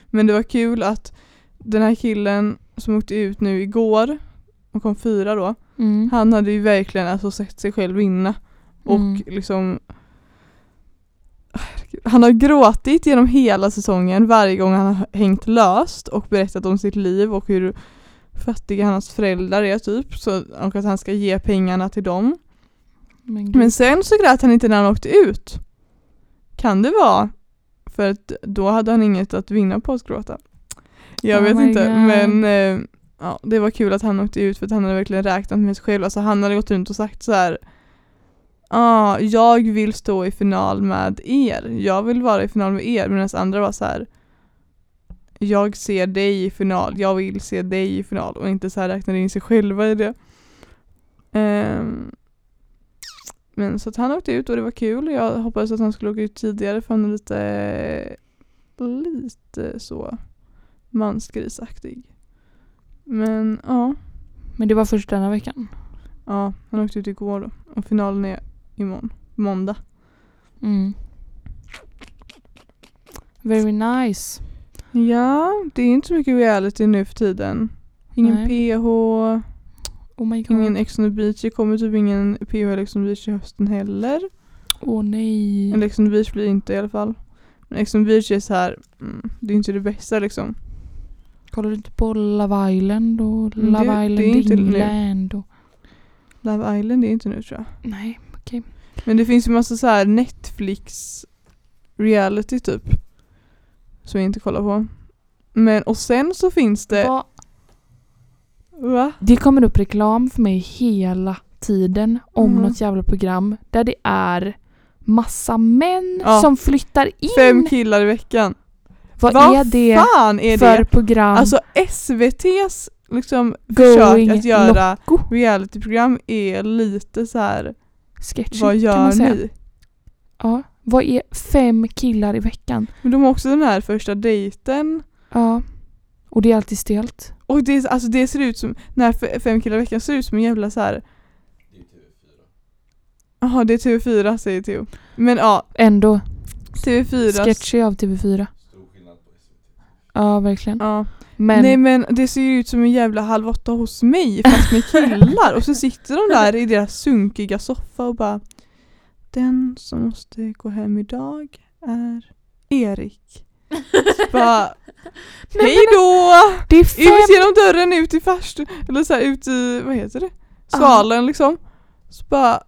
A: Men det var kul att den här killen som åkte ut nu igår och kom fyra då.
B: Mm.
A: Han hade ju verkligen alltså sett sig själv vinna. Och
B: Mm.
A: liksom. Han har gråtit genom hela säsongen varje gång han har hängt löst och berättat om sitt liv och hur fattiga hans föräldrar är typ. Så, och att han ska ge pengarna till dem.
B: Men.
A: Men sen så grät han inte när han åkte ut. Kan det vara? För att då hade han inget att vinna på att gråta. Jag
B: Oh
A: vet inte
B: God.
A: men eh, ja, det var kul att han åkte ut för att han hade verkligen räknat med sig själv. Alltså han hade gått runt och sagt så här. ah, jag vill stå i final med er. Jag vill vara i final med er. Medan andra var så här. Jag ser dig i final, jag vill se dig i final och inte så här räknar in sig själva i det. Ehm, men så att han åkte ut och det var kul. Jag hoppades att han skulle åka ut tidigare för han är lite, lite så mansgrisaktig. Men ja,
B: Men det var först denna veckan.
A: ja, han åkte ut igår då. Och finalen är imorgon, måndag.
B: Mm. Very nice.
A: Ja, det är inte så mycket reality nu för tiden. Ingen
B: Nej.
A: PH,
B: Oh my god.
A: ingen Ex on the beach. Det kommer typ ingen PH eller Ex on the beach i hösten heller.
B: Åh nej.
A: Eller Ex on the beach blir inte i alla fall. Men Ex on the beach är så här, mm, det är inte det bästa liksom.
B: Kollar du inte på Love Island och
A: Mm,
B: Love
A: det- det är
B: Island
A: inte.
B: England? Och...
A: Love Island är inte nu tror jag.
B: Nej, okej.
A: Men det finns ju massa så här Netflix reality typ. Som jag inte kollar på. Men och sen så finns det,
B: Vad-
A: va?
B: Det kommer upp reklam för mig hela tiden om
A: Mhm.
B: något jävla program där det är massa män
A: Ja.
B: som flyttar in.
A: Fem killar i veckan.
B: Vad
A: Vad
B: är det
A: fan är
B: för
A: det?
B: program?
A: Alltså SVTs liksom
B: Going
A: försök att göra
B: Loco.
A: realityprogram är lite så här.
B: Sketchy
A: vad
B: kan
A: gör
B: man säga.
A: ni?
B: Ja. Vad är fem killar i veckan?
A: Men de har också den här första dejten.
B: Ja. Och det är alltid stelt.
A: Och det, är- alltså det ser ut som, f- fem killar i veckan ser ut som en jävla så här. Jaha det är TV4 säger Theo. Men ja,
B: Ändå
A: TV4
B: sketchy av TV4. Ja, verkligen.
A: Ja.
B: Men
A: Nej men det ser ju ut som en jävla Halv åtta hos mig fast med killar och så sitter de där i deras sunkiga soffa och bara Den som måste gå hem idag är Erik. Så bara Hej då! Ut genom dörren ut i farstun, eller så här, ut i, vad heter det? Svalen liksom. Så bara,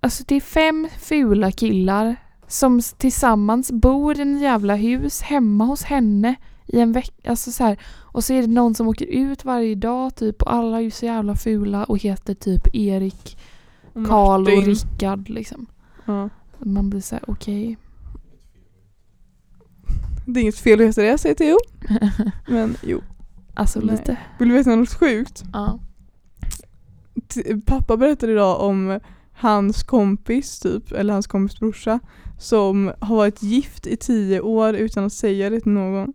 B: Alltså det är fem fula killar som tillsammans bor i en jävla hus hemma hos henne i en vecka. Alltså så här. Och så är det någon som åker ut varje dag typ och alla är ju så jävla fula och heter typ Erik, Karl och. Rickard liksom.
A: Ja.
B: Man blir så här: okej.
A: Det är inget fel att heta det säger Theo. Men jo.
B: Alltså
A: Nej.
B: lite.
A: Vill du veta något sjukt?
B: Ja.
A: T- Pappa berättade idag om hans kompis typ, eller hans kompis brorsa som har varit gift i tio år utan att säga det till någon.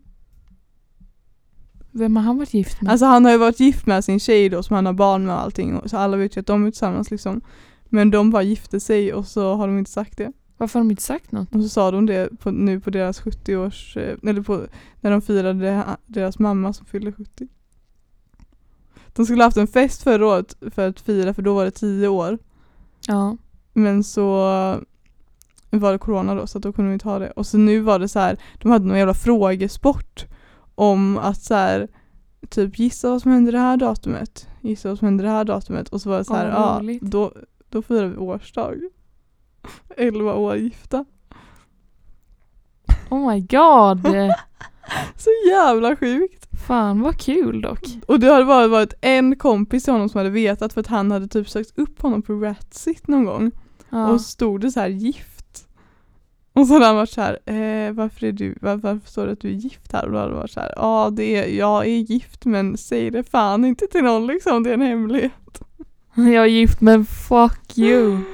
B: Vem har han varit gift med?
A: Alltså han har ju varit gift med sin tjej då som han har barn med och allting och så alla vet ju att de är tillsammans liksom. Men de bara gifte sig och så har de inte sagt det.
B: Varför har de inte sagt något?
A: Och så sa de det på, nu på deras 70-års, eh, eller på, när de firade deras mamma som fyllde 70. De skulle haft en fest förra året för att fira för då var det 10 år.
B: Ja.
A: Men så var det corona då så då kunde de inte ha det. Och så nu var det så här, de hade någon jävla frågesport om att så här, typ gissa vad som hände det här datumet. Gissa vad som hände det här datumet. Och så var det så här,
B: Åh,
A: ja då, då firar vi årsdag. 11 år gifta.
B: Oh my god!
A: Så jävla sjukt.
B: Fan vad kul dock.
A: Och det hade bara varit en kompis till honom som hade vetat för att han hade typ sökt upp honom på Ratsit någon gång.
B: Ja.
A: Och stod det så här gift. Och så hade han varit så här, eh, varför är du, var, varför står det att du är gift här? Och då hade det varit så här, ja det är, jag är gift men säg det fan inte till någon liksom, det är en hemlighet.
B: Jag är gift men fuck you.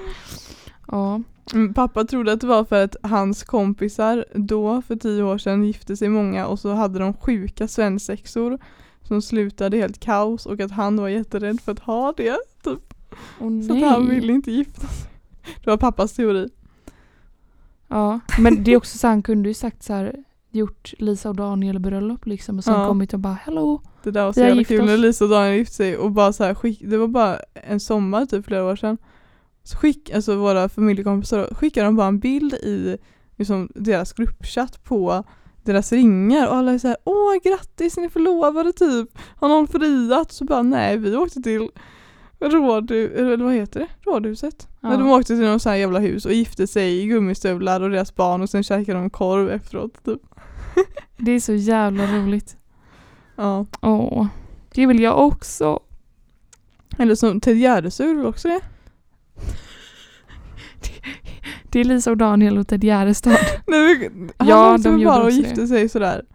B: Ja.
A: Mm, Pappa trodde att det var för att hans kompisar då för tio år sedan gifte sig många och så hade de sjuka svensexor som slutade helt kaos och att han var jätterädd för att ha det. Typ.
B: Oh,
A: Så han ville inte gifta sig. Det var pappas teori.
B: Ja, men det är också så han kunde ju sagt så här gjort Lisa och Daniel bröllop liksom och sen
A: Ja.
B: kommit och bara hello.
A: Det där var så jävla kul när Lisa och Daniel gifte sig och bara så här skick, det var bara en sommar typ flera år sedan. Så skick, alltså våra familjekompisar skickade de bara en bild i liksom, deras gruppchatt på deras ringar och alla är såhär åh grattis ni är förlovade typ. Har någon friat? Så bara nej vi åkte till rådhu, eller vad heter det? Rådhuset.
B: Ja.
A: De åkte till någon sån här jävla hus och gifte sig i gummistövlar och deras barn och sen käkade de korv efteråt typ.
B: Det är så jävla roligt.
A: Ja.
B: Åh, det vill jag också.
A: Eller som Ted Gärdestad också det?
B: Det är Lisa och Daniel och Ted Gärdestad.
A: Nej, men, han
B: Ja, de gjorde
A: bara och gifte sig sådär.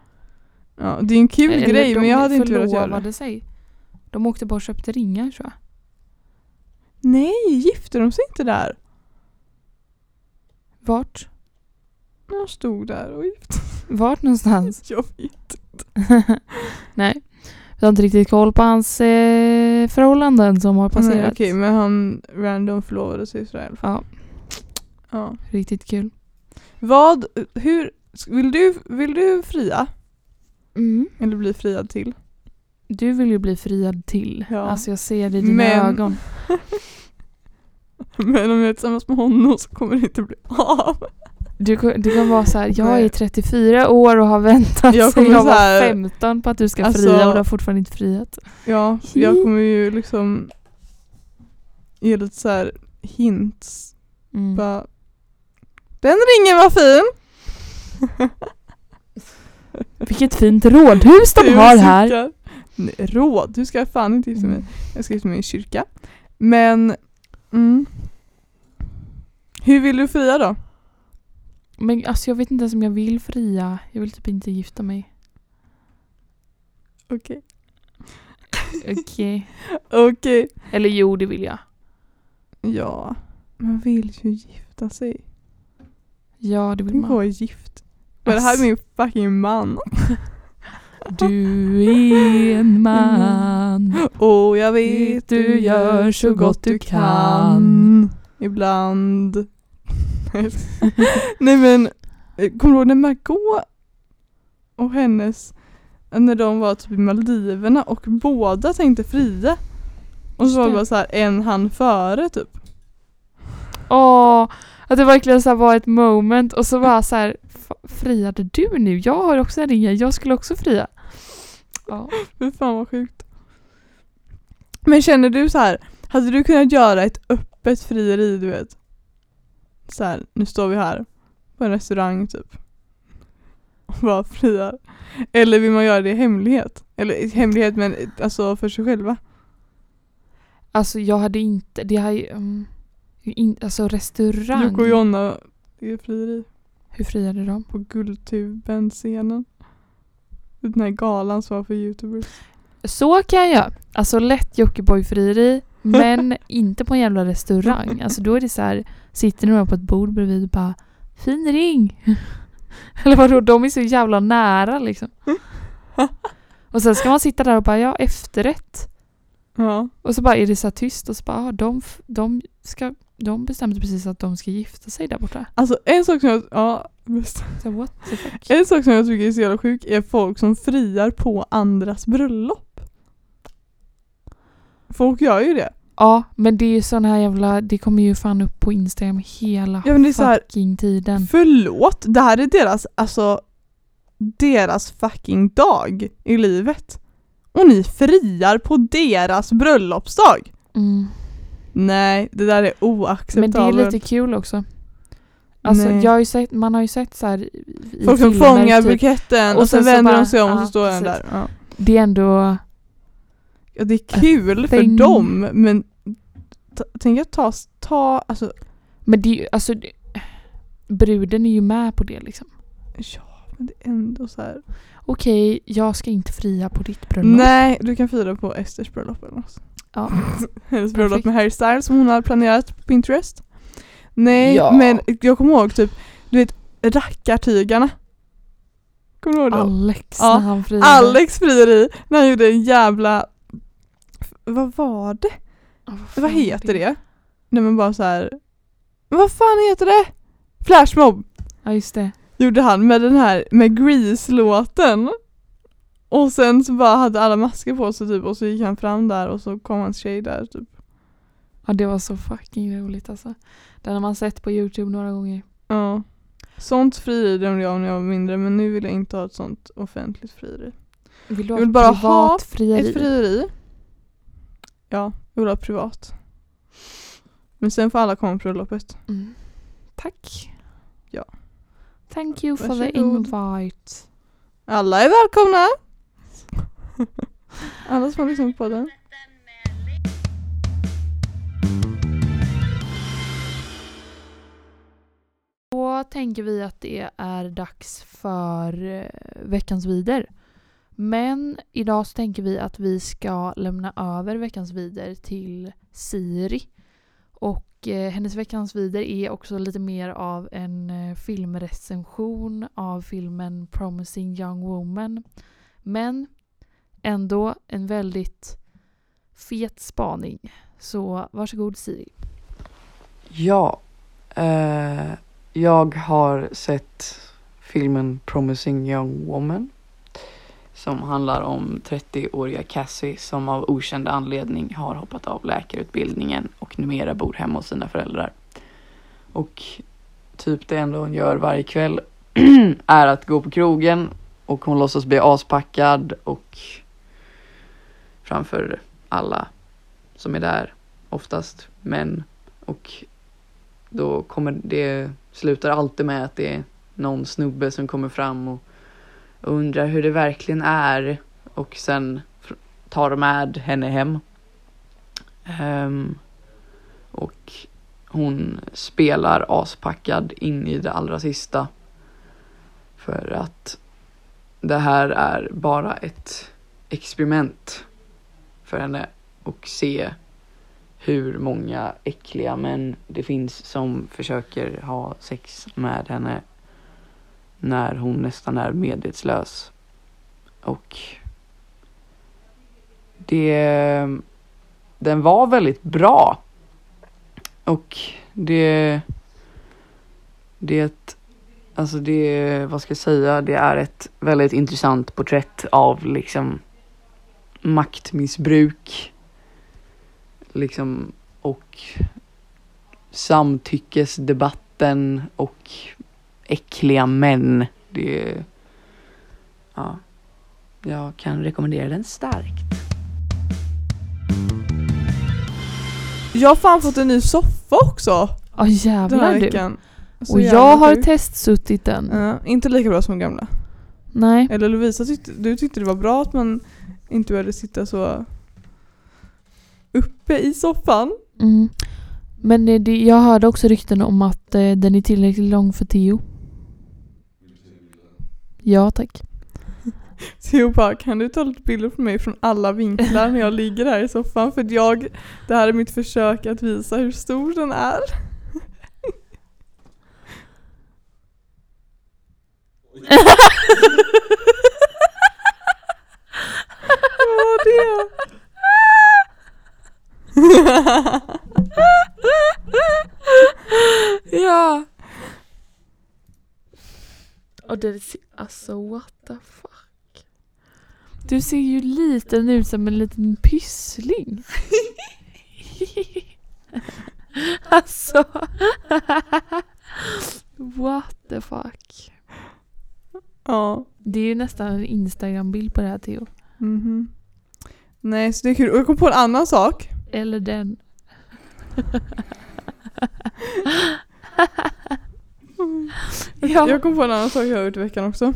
A: Ja, det är en kul
B: Eller
A: grej
B: de
A: men jag hade inte velat göra det.
B: förlovade sig. De åkte bara och köpte ringar tror jag.
A: Nej, gifte de sig inte där?
B: Vart?
A: Jag stod där och gifte
B: Vart någonstans?
A: Jag vet.
B: Nej. Vi har inte riktigt koll på hans eh, förhållanden som har passerat.
A: Okej, men han random förlovade sig i Israel.
B: Ja,
A: Ja.
B: riktigt kul.
A: Vad, hur, vill du, vill du fria?
B: Mm.
A: Eller bli friad till?
B: Du vill ju bli friad till.
A: Ja.
B: Alltså jag ser det i dina
A: Men-
B: ögon.
A: Men om jag är tillsammans med honom så kommer det inte bli av.
B: Du, du kan vara så här, jag är
A: Nej.
B: 34 år och har väntat
A: Jag kommer
B: sedan jag var
A: här-
B: 15 på att du ska
A: Alltså-
B: fria och du har fortfarande inte friat.
A: Ja, jag kommer ju liksom ge lite så här hints.
B: Mm.
A: Bara, Den ringen var fin!
B: Vilket fint rådhus de har här.
A: Råd, du ska fan inte gifta mig.
B: Mm.
A: Jag ska gifta mig i kyrka. Men, mm. Hur vill du fria då?
B: Men alltså jag vet inte ens om jag vill fria. Jag vill typ inte gifta mig.
A: Okej.
B: Okej.
A: Okej.
B: Eller jo, det vill jag.
A: Ja, man vill ju gifta sig.
B: Ja, det vill man.
A: vara gift. Men det här är min fucking man.
B: Du är en man.
A: Och jag vet du gör så gott du kan. Ibland. Nej men, eh, kommer du ihåg när Margot och hennes, när de var typ i Maldiverna och båda tänkte fria. Och så var det bara så här en hand före typ.
B: Åh, att det verkligen så var ett moment och så var så här, "F- friade du nu? Jag har också en ring, jag skulle också fria. Ja.
A: Fy fan vad sjukt. Men känner du så här, hade du kunnat göra ett öppet frieri du vet? Så här, nu står vi här på en restaurang typ. Och bara friar. Eller vill man göra det i hemlighet? Eller i hemlighet men alltså för sig själva.
B: Alltså jag hade inte, det har ju, um, in, alltså restaurang.
A: Jocke och Jonna, det är frieri.
B: Hur friade de?
A: På Guldtuben-scenen. Den här galan som var för youtubers.
B: Så kan jag. Alltså lätt Jockiboi-frieri, men inte på en jävla restaurang. Alltså då är det så här, sitter några på ett bord bredvid och bara Fin ring! Eller vadå, de är så jävla nära liksom. Och sen ska man sitta där och bara ja, efterrätt.
A: Ja.
B: Och så bara är det så tyst och så bara, ah, de, de, ska, de bestämde precis att de ska gifta sig där borta.
A: Alltså en sak som jag, ja, visst.
B: Så what the fuck?
A: En sak som jag tycker är så jävla sjuk är folk som friar på andras bröllop. Folk gör ju det.
B: Ja, men det är ju sån här jävla, det kommer ju fan upp på Instagram hela
A: Ja, men det är så här-
B: fucking tiden.
A: Förlåt, det här är deras, alltså deras fucking dag i livet. Och ni friar på deras bröllopsdag.
B: Mm.
A: Nej, det där är
B: Men
A: oacceptabelt.
B: det är lite kul också. Alltså
A: Nej.
B: jag har ju sett, man har ju sett så här i
A: Folk som
B: filmer,
A: fångar
B: typ,
A: buketten och,
B: och
A: sen
B: sen
A: vänder
B: bara-
A: de sig om och så står den
B: precis.
A: där. Ja.
B: Det är ändå,
A: Ja, det är kul för
B: thing.
A: dem men tänk att ta, ta, alltså
B: men det är ju, alltså det, bruden är ju med på det liksom.
A: ja men det är ändå så här.
B: Okej, jag ska inte fria på ditt bröllop.
A: Nej, du kan fira på Esters bröllop eller något.
B: Ja.
A: Hennes bröllop med Harry Styles som hon har planerat på Pinterest. Nej,
B: Ja.
A: men jag kommer ihåg typ, du vet rackartygarna. Kommer du ihåg dem?
B: Alex
A: Ja,
B: när han friade.
A: Alex frieri när han gjorde en jävla, vad var det?
B: Fan
A: Vad heter det? Nej men bara så här. vad fan heter det? Flashmob
B: Ja just det.
A: gjorde han med den här med Grease-låten. Och sen så bara hade alla masker på sig typ och så gick han fram där och så kom hans tjej där typ.
B: Ja det var så fucking roligt alltså. Den har man sett på youtube några gånger.
A: Ja. Sånt frieri drömde jag om när jag var mindre men nu vill jag inte ha ett sånt offentligt frieri.
B: Vill du
A: Jag
B: ha
A: vill
B: ett
A: bara ha
B: frieri?
A: Ett frieri. Ja, jag vill ha privat. Men sen får alla komma på bröllopet.
B: Mm. Tack.
A: Ja.
B: Thank you for the
A: Varsågod.
B: invite.
A: Alla är välkomna! Alla som har lyssnat på den.
B: Då tänker vi att det är dags för eh, veckans vider. Men idag så tänker vi att vi ska lämna över veckans vider till Siri. Och eh, hennes veckans vider är också lite mer av en eh, filmrecension av filmen Promising Young Woman. Men ändå en väldigt fet spaning. Så varsågod Siri.
C: Ja, eh, jag har sett filmen Promising Young Woman som handlar om 30-åriga Cassie som av okänd anledning har hoppat av läkarutbildningen och numera bor hemma hos sina föräldrar. Och typ det enda hon gör varje kväll är att gå på krogen och hon låtsas bli aspackad och framför alla som är där, oftast män. Och då kommer det, slutar alltid med att det är någon snubbe som kommer fram och undrar hur det verkligen är och sen tar med henne hem. Um, och hon spelar aspackad in i det allra sista. För att det här är bara ett experiment för henne och se hur många äckliga män det finns som försöker ha sex med henne när hon nästan är medvetslös. Och det, den var väldigt bra. Och det, det, alltså det, vad ska jag säga, det är ett väldigt intressant porträtt av liksom maktmissbruk. Liksom och samtyckesdebatten och äckliga män. Det är, ja, jag kan rekommendera den starkt.
A: Jag har fan fått en ny soffa också
B: Ja
A: den här
B: jävlar du.
A: Så
B: Och jag har
A: sjukt.
B: testsuttit den.
A: Ja, inte lika bra som gamla.
B: Nej.
A: Eller Lovisa tyckte, du tyckte det var bra att man inte behövde sitta så uppe i soffan.
B: Mm. Men eh, det, jag hörde också rykten om att eh, den är tillräckligt lång för Theo. Ja tack.
A: Theo bara, kan du ta lite bilder på mig från alla vinklar när jag ligger här i soffan? För jag, det här är mitt försök att visa hur stor den är. Vad var det?
B: ja. Och det alltså what the fuck. Du ser ju liten ut som en liten pyssling. alltså. what the fuck.
A: ja.
B: Det är ju nästan en Instagram-bild på det här Theo.
A: Mhm. Nej, så det är kul. Och jag kom på en annan sak.
B: Eller den. ja.
A: Jag kom på en annan sak jag har gjort i veckan också.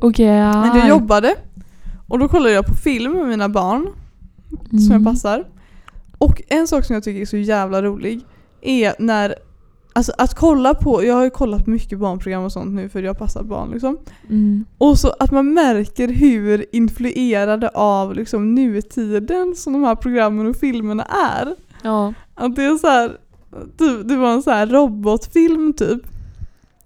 B: Okej.
A: Men jag jobbade och då kollade jag på film med mina barn som jag
B: Mm.
A: passar. Och en sak som jag tycker är så jävla rolig är när Alltså att kolla på, jag har ju kollat på mycket barnprogram och sånt nu för jag passar barn liksom.
B: Mm.
A: Och så att man märker hur influerade av liksom nutiden som de här programmen och filmerna är.
B: Ja.
A: Att det är så här, typ, det var en så här robotfilm typ.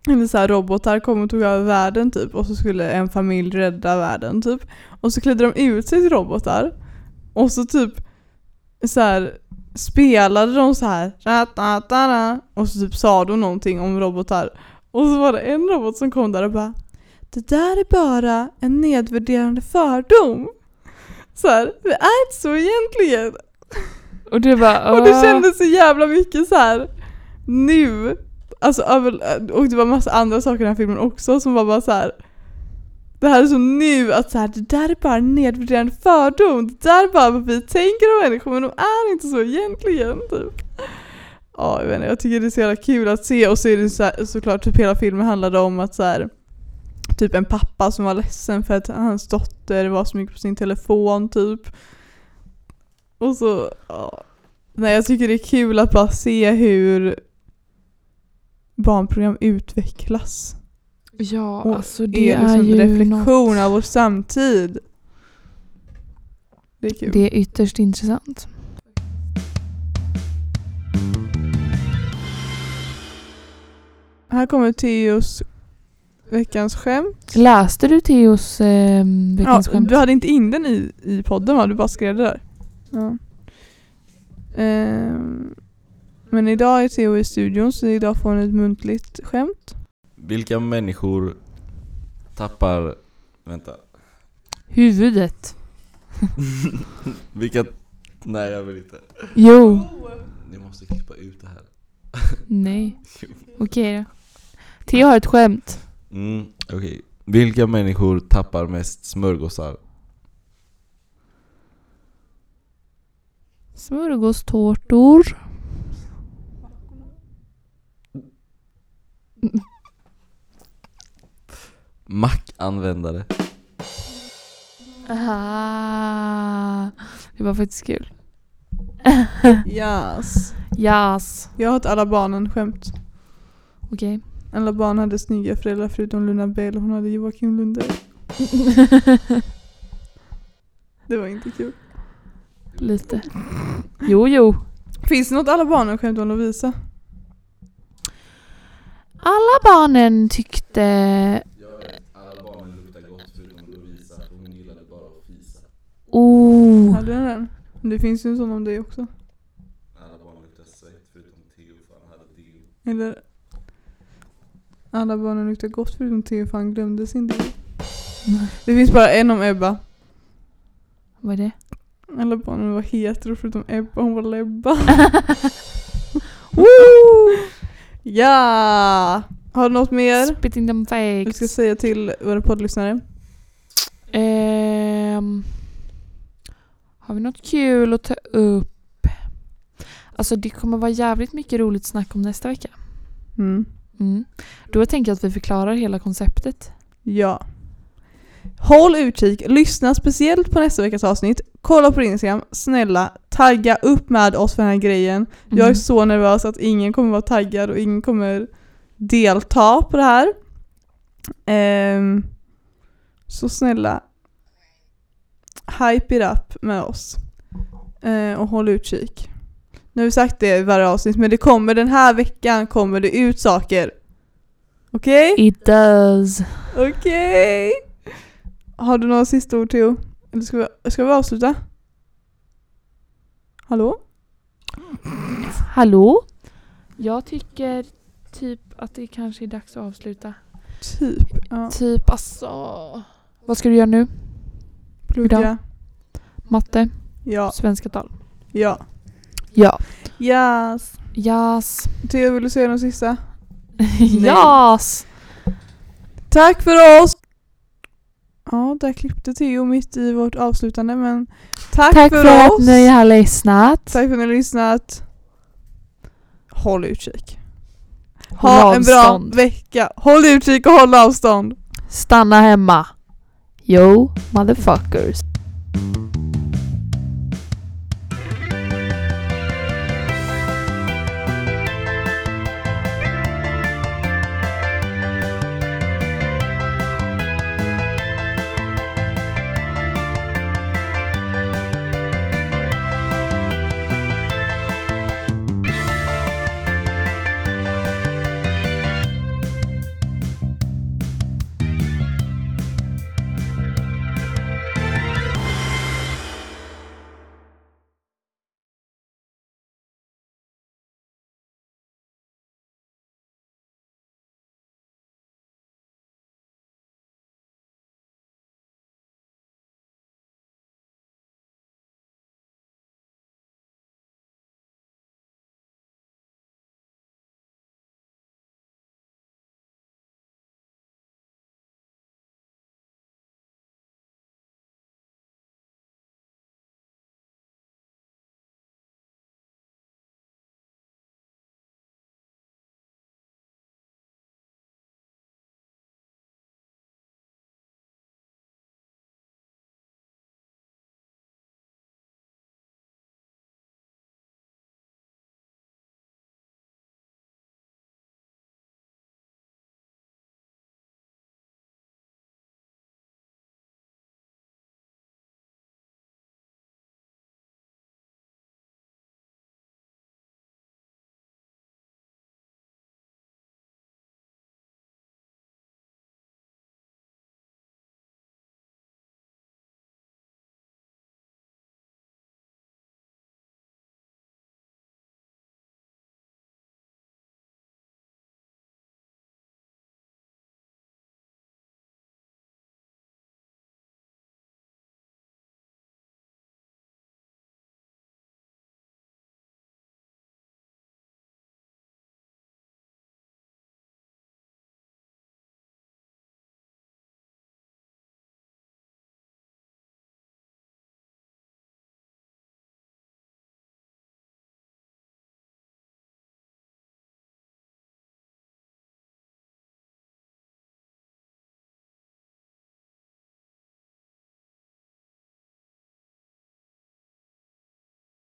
A: Eller så här robotar kom och tog över världen typ och så skulle en familj rädda världen typ. Och så klädde de ut sig till robotar. Och så typ så här spelade de så här och så typ sa de någonting om robotar. Och så var det en robot som kom där och bara Det där är bara en nedvärderande fördom. Så här, det är inte så egentligen.
B: Och du bara
A: Och det kändes så jävla mycket så här nu. Alltså, och det var massa andra saker i den här filmen också som var bara så här. Det här är så nu att så här, det där är bara en nedvärderande fördom. Det där är bara vad vi tänker om människor men de är inte så egentligen. Typ. Ja, jag vet inte, jag tycker det är så jävla kul att se och så är det så här, såklart typ hela filmen handlade om att så här, typ en pappa som var ledsen för att hans dotter var så mycket på sin telefon typ. Och så, ja. Nej jag tycker det är kul att bara se hur barnprogram utvecklas.
B: Ja,
A: Och
B: alltså det
A: är
B: är,
A: liksom
B: ju
A: reflektion
B: något.
A: av vår samtid. Det är kul.
B: Det är ytterst intressant.
A: Här kommer Theos veckans skämt.
B: Läste du Theos eh, veckans
A: Ja,
B: skämt?
A: du hade inte in den i, i podden va? Du bara skrev det där. Ja. Ehm, men idag är Theo i studion så idag får hon ett muntligt skämt.
D: Vilka människor tappar... Vänta.
B: Huvudet.
D: Vilka... Nej jag vill inte.
B: Jo.
D: Ni måste klippa ut det här.
B: Nej. Okej då. Theo har ett skämt.
D: Mm, okej. Vilka människor tappar mest smörgåsar?
B: Smörgåstårtor.
D: Mackanvändare.
B: Ah, det var faktiskt kul.
A: Yes.
B: Yes.
A: Jag har ett alla barnen skämt.
B: Okej.
A: Alla barn hade snygga föräldrar förutom Luna Bell. Hon hade Joakim Lunde. Det var inte kul.
B: Lite. Jo, jo.
A: Finns det något alla barnen skämt om Lovisa?
B: Alla barnen tyckte...
D: Alla barnen luktar gott förutom Lovisa, hon gillade bara att fisa.
B: Oh.
A: Hade den den? Det finns ju en sån om dig också.
D: Alla barn luktar svett förutom Theo för han hade deo.
A: Eller alla barnen luktar gott förutom Theo för han glömde sin del. Det finns bara en om Ebba.
B: Vad är det?
A: Alla barnen var hetero förutom Ebba, hon var lebba.
B: Woo!
A: ja! Har du något mer
B: Spitting them
A: du ska
B: fakes.
A: säga till våra poddlyssnare?
B: Ehm, har vi något kul att ta upp? Alltså det kommer vara jävligt mycket roligt snack om nästa vecka.
A: Mm.
B: Mm. Då tänker jag att vi förklarar hela konceptet.
A: Ja. Håll utkik, lyssna speciellt på nästa veckas avsnitt. Kolla på din Instagram, snälla tagga upp med oss för den här grejen. Jag är
B: Mm.
A: så nervös att ingen kommer vara taggad och ingen kommer delta på det här. Ehm, så snälla, hype it up med oss. Eh, och håll utkik. Nu har vi sagt det i varje avsnitt men det kommer den här veckan kommer det ut saker. Okej?
B: It does.
A: Okej. Har du några sista ord Theo? Eller ska vi, ska vi avsluta? Hallå?
B: Hallå? Jag tycker typ att det kanske är dags att avsluta.
A: Typ. Ja.
B: Typ alltså... Vad ska du göra nu?
A: Plugga.
B: Matte?
A: Ja.
B: Svenska tal?
A: Ja.
B: Ja.
A: Yes.
B: Yes.
A: Theo, vill du säga något sista?
B: yes!
A: Tack för oss! Ja, där klippte Theo mitt i vårt avslutande men tack,
B: Tack
A: för,
B: för,
A: oss!
B: att ni har lyssnat.
A: Tack för att ni har lyssnat. Håll utkik.
B: Håll
A: Ha en bra
B: avstånd.
A: vecka. Håll utkik och håll avstånd.
B: Stanna hemma. Yo, motherfuckers.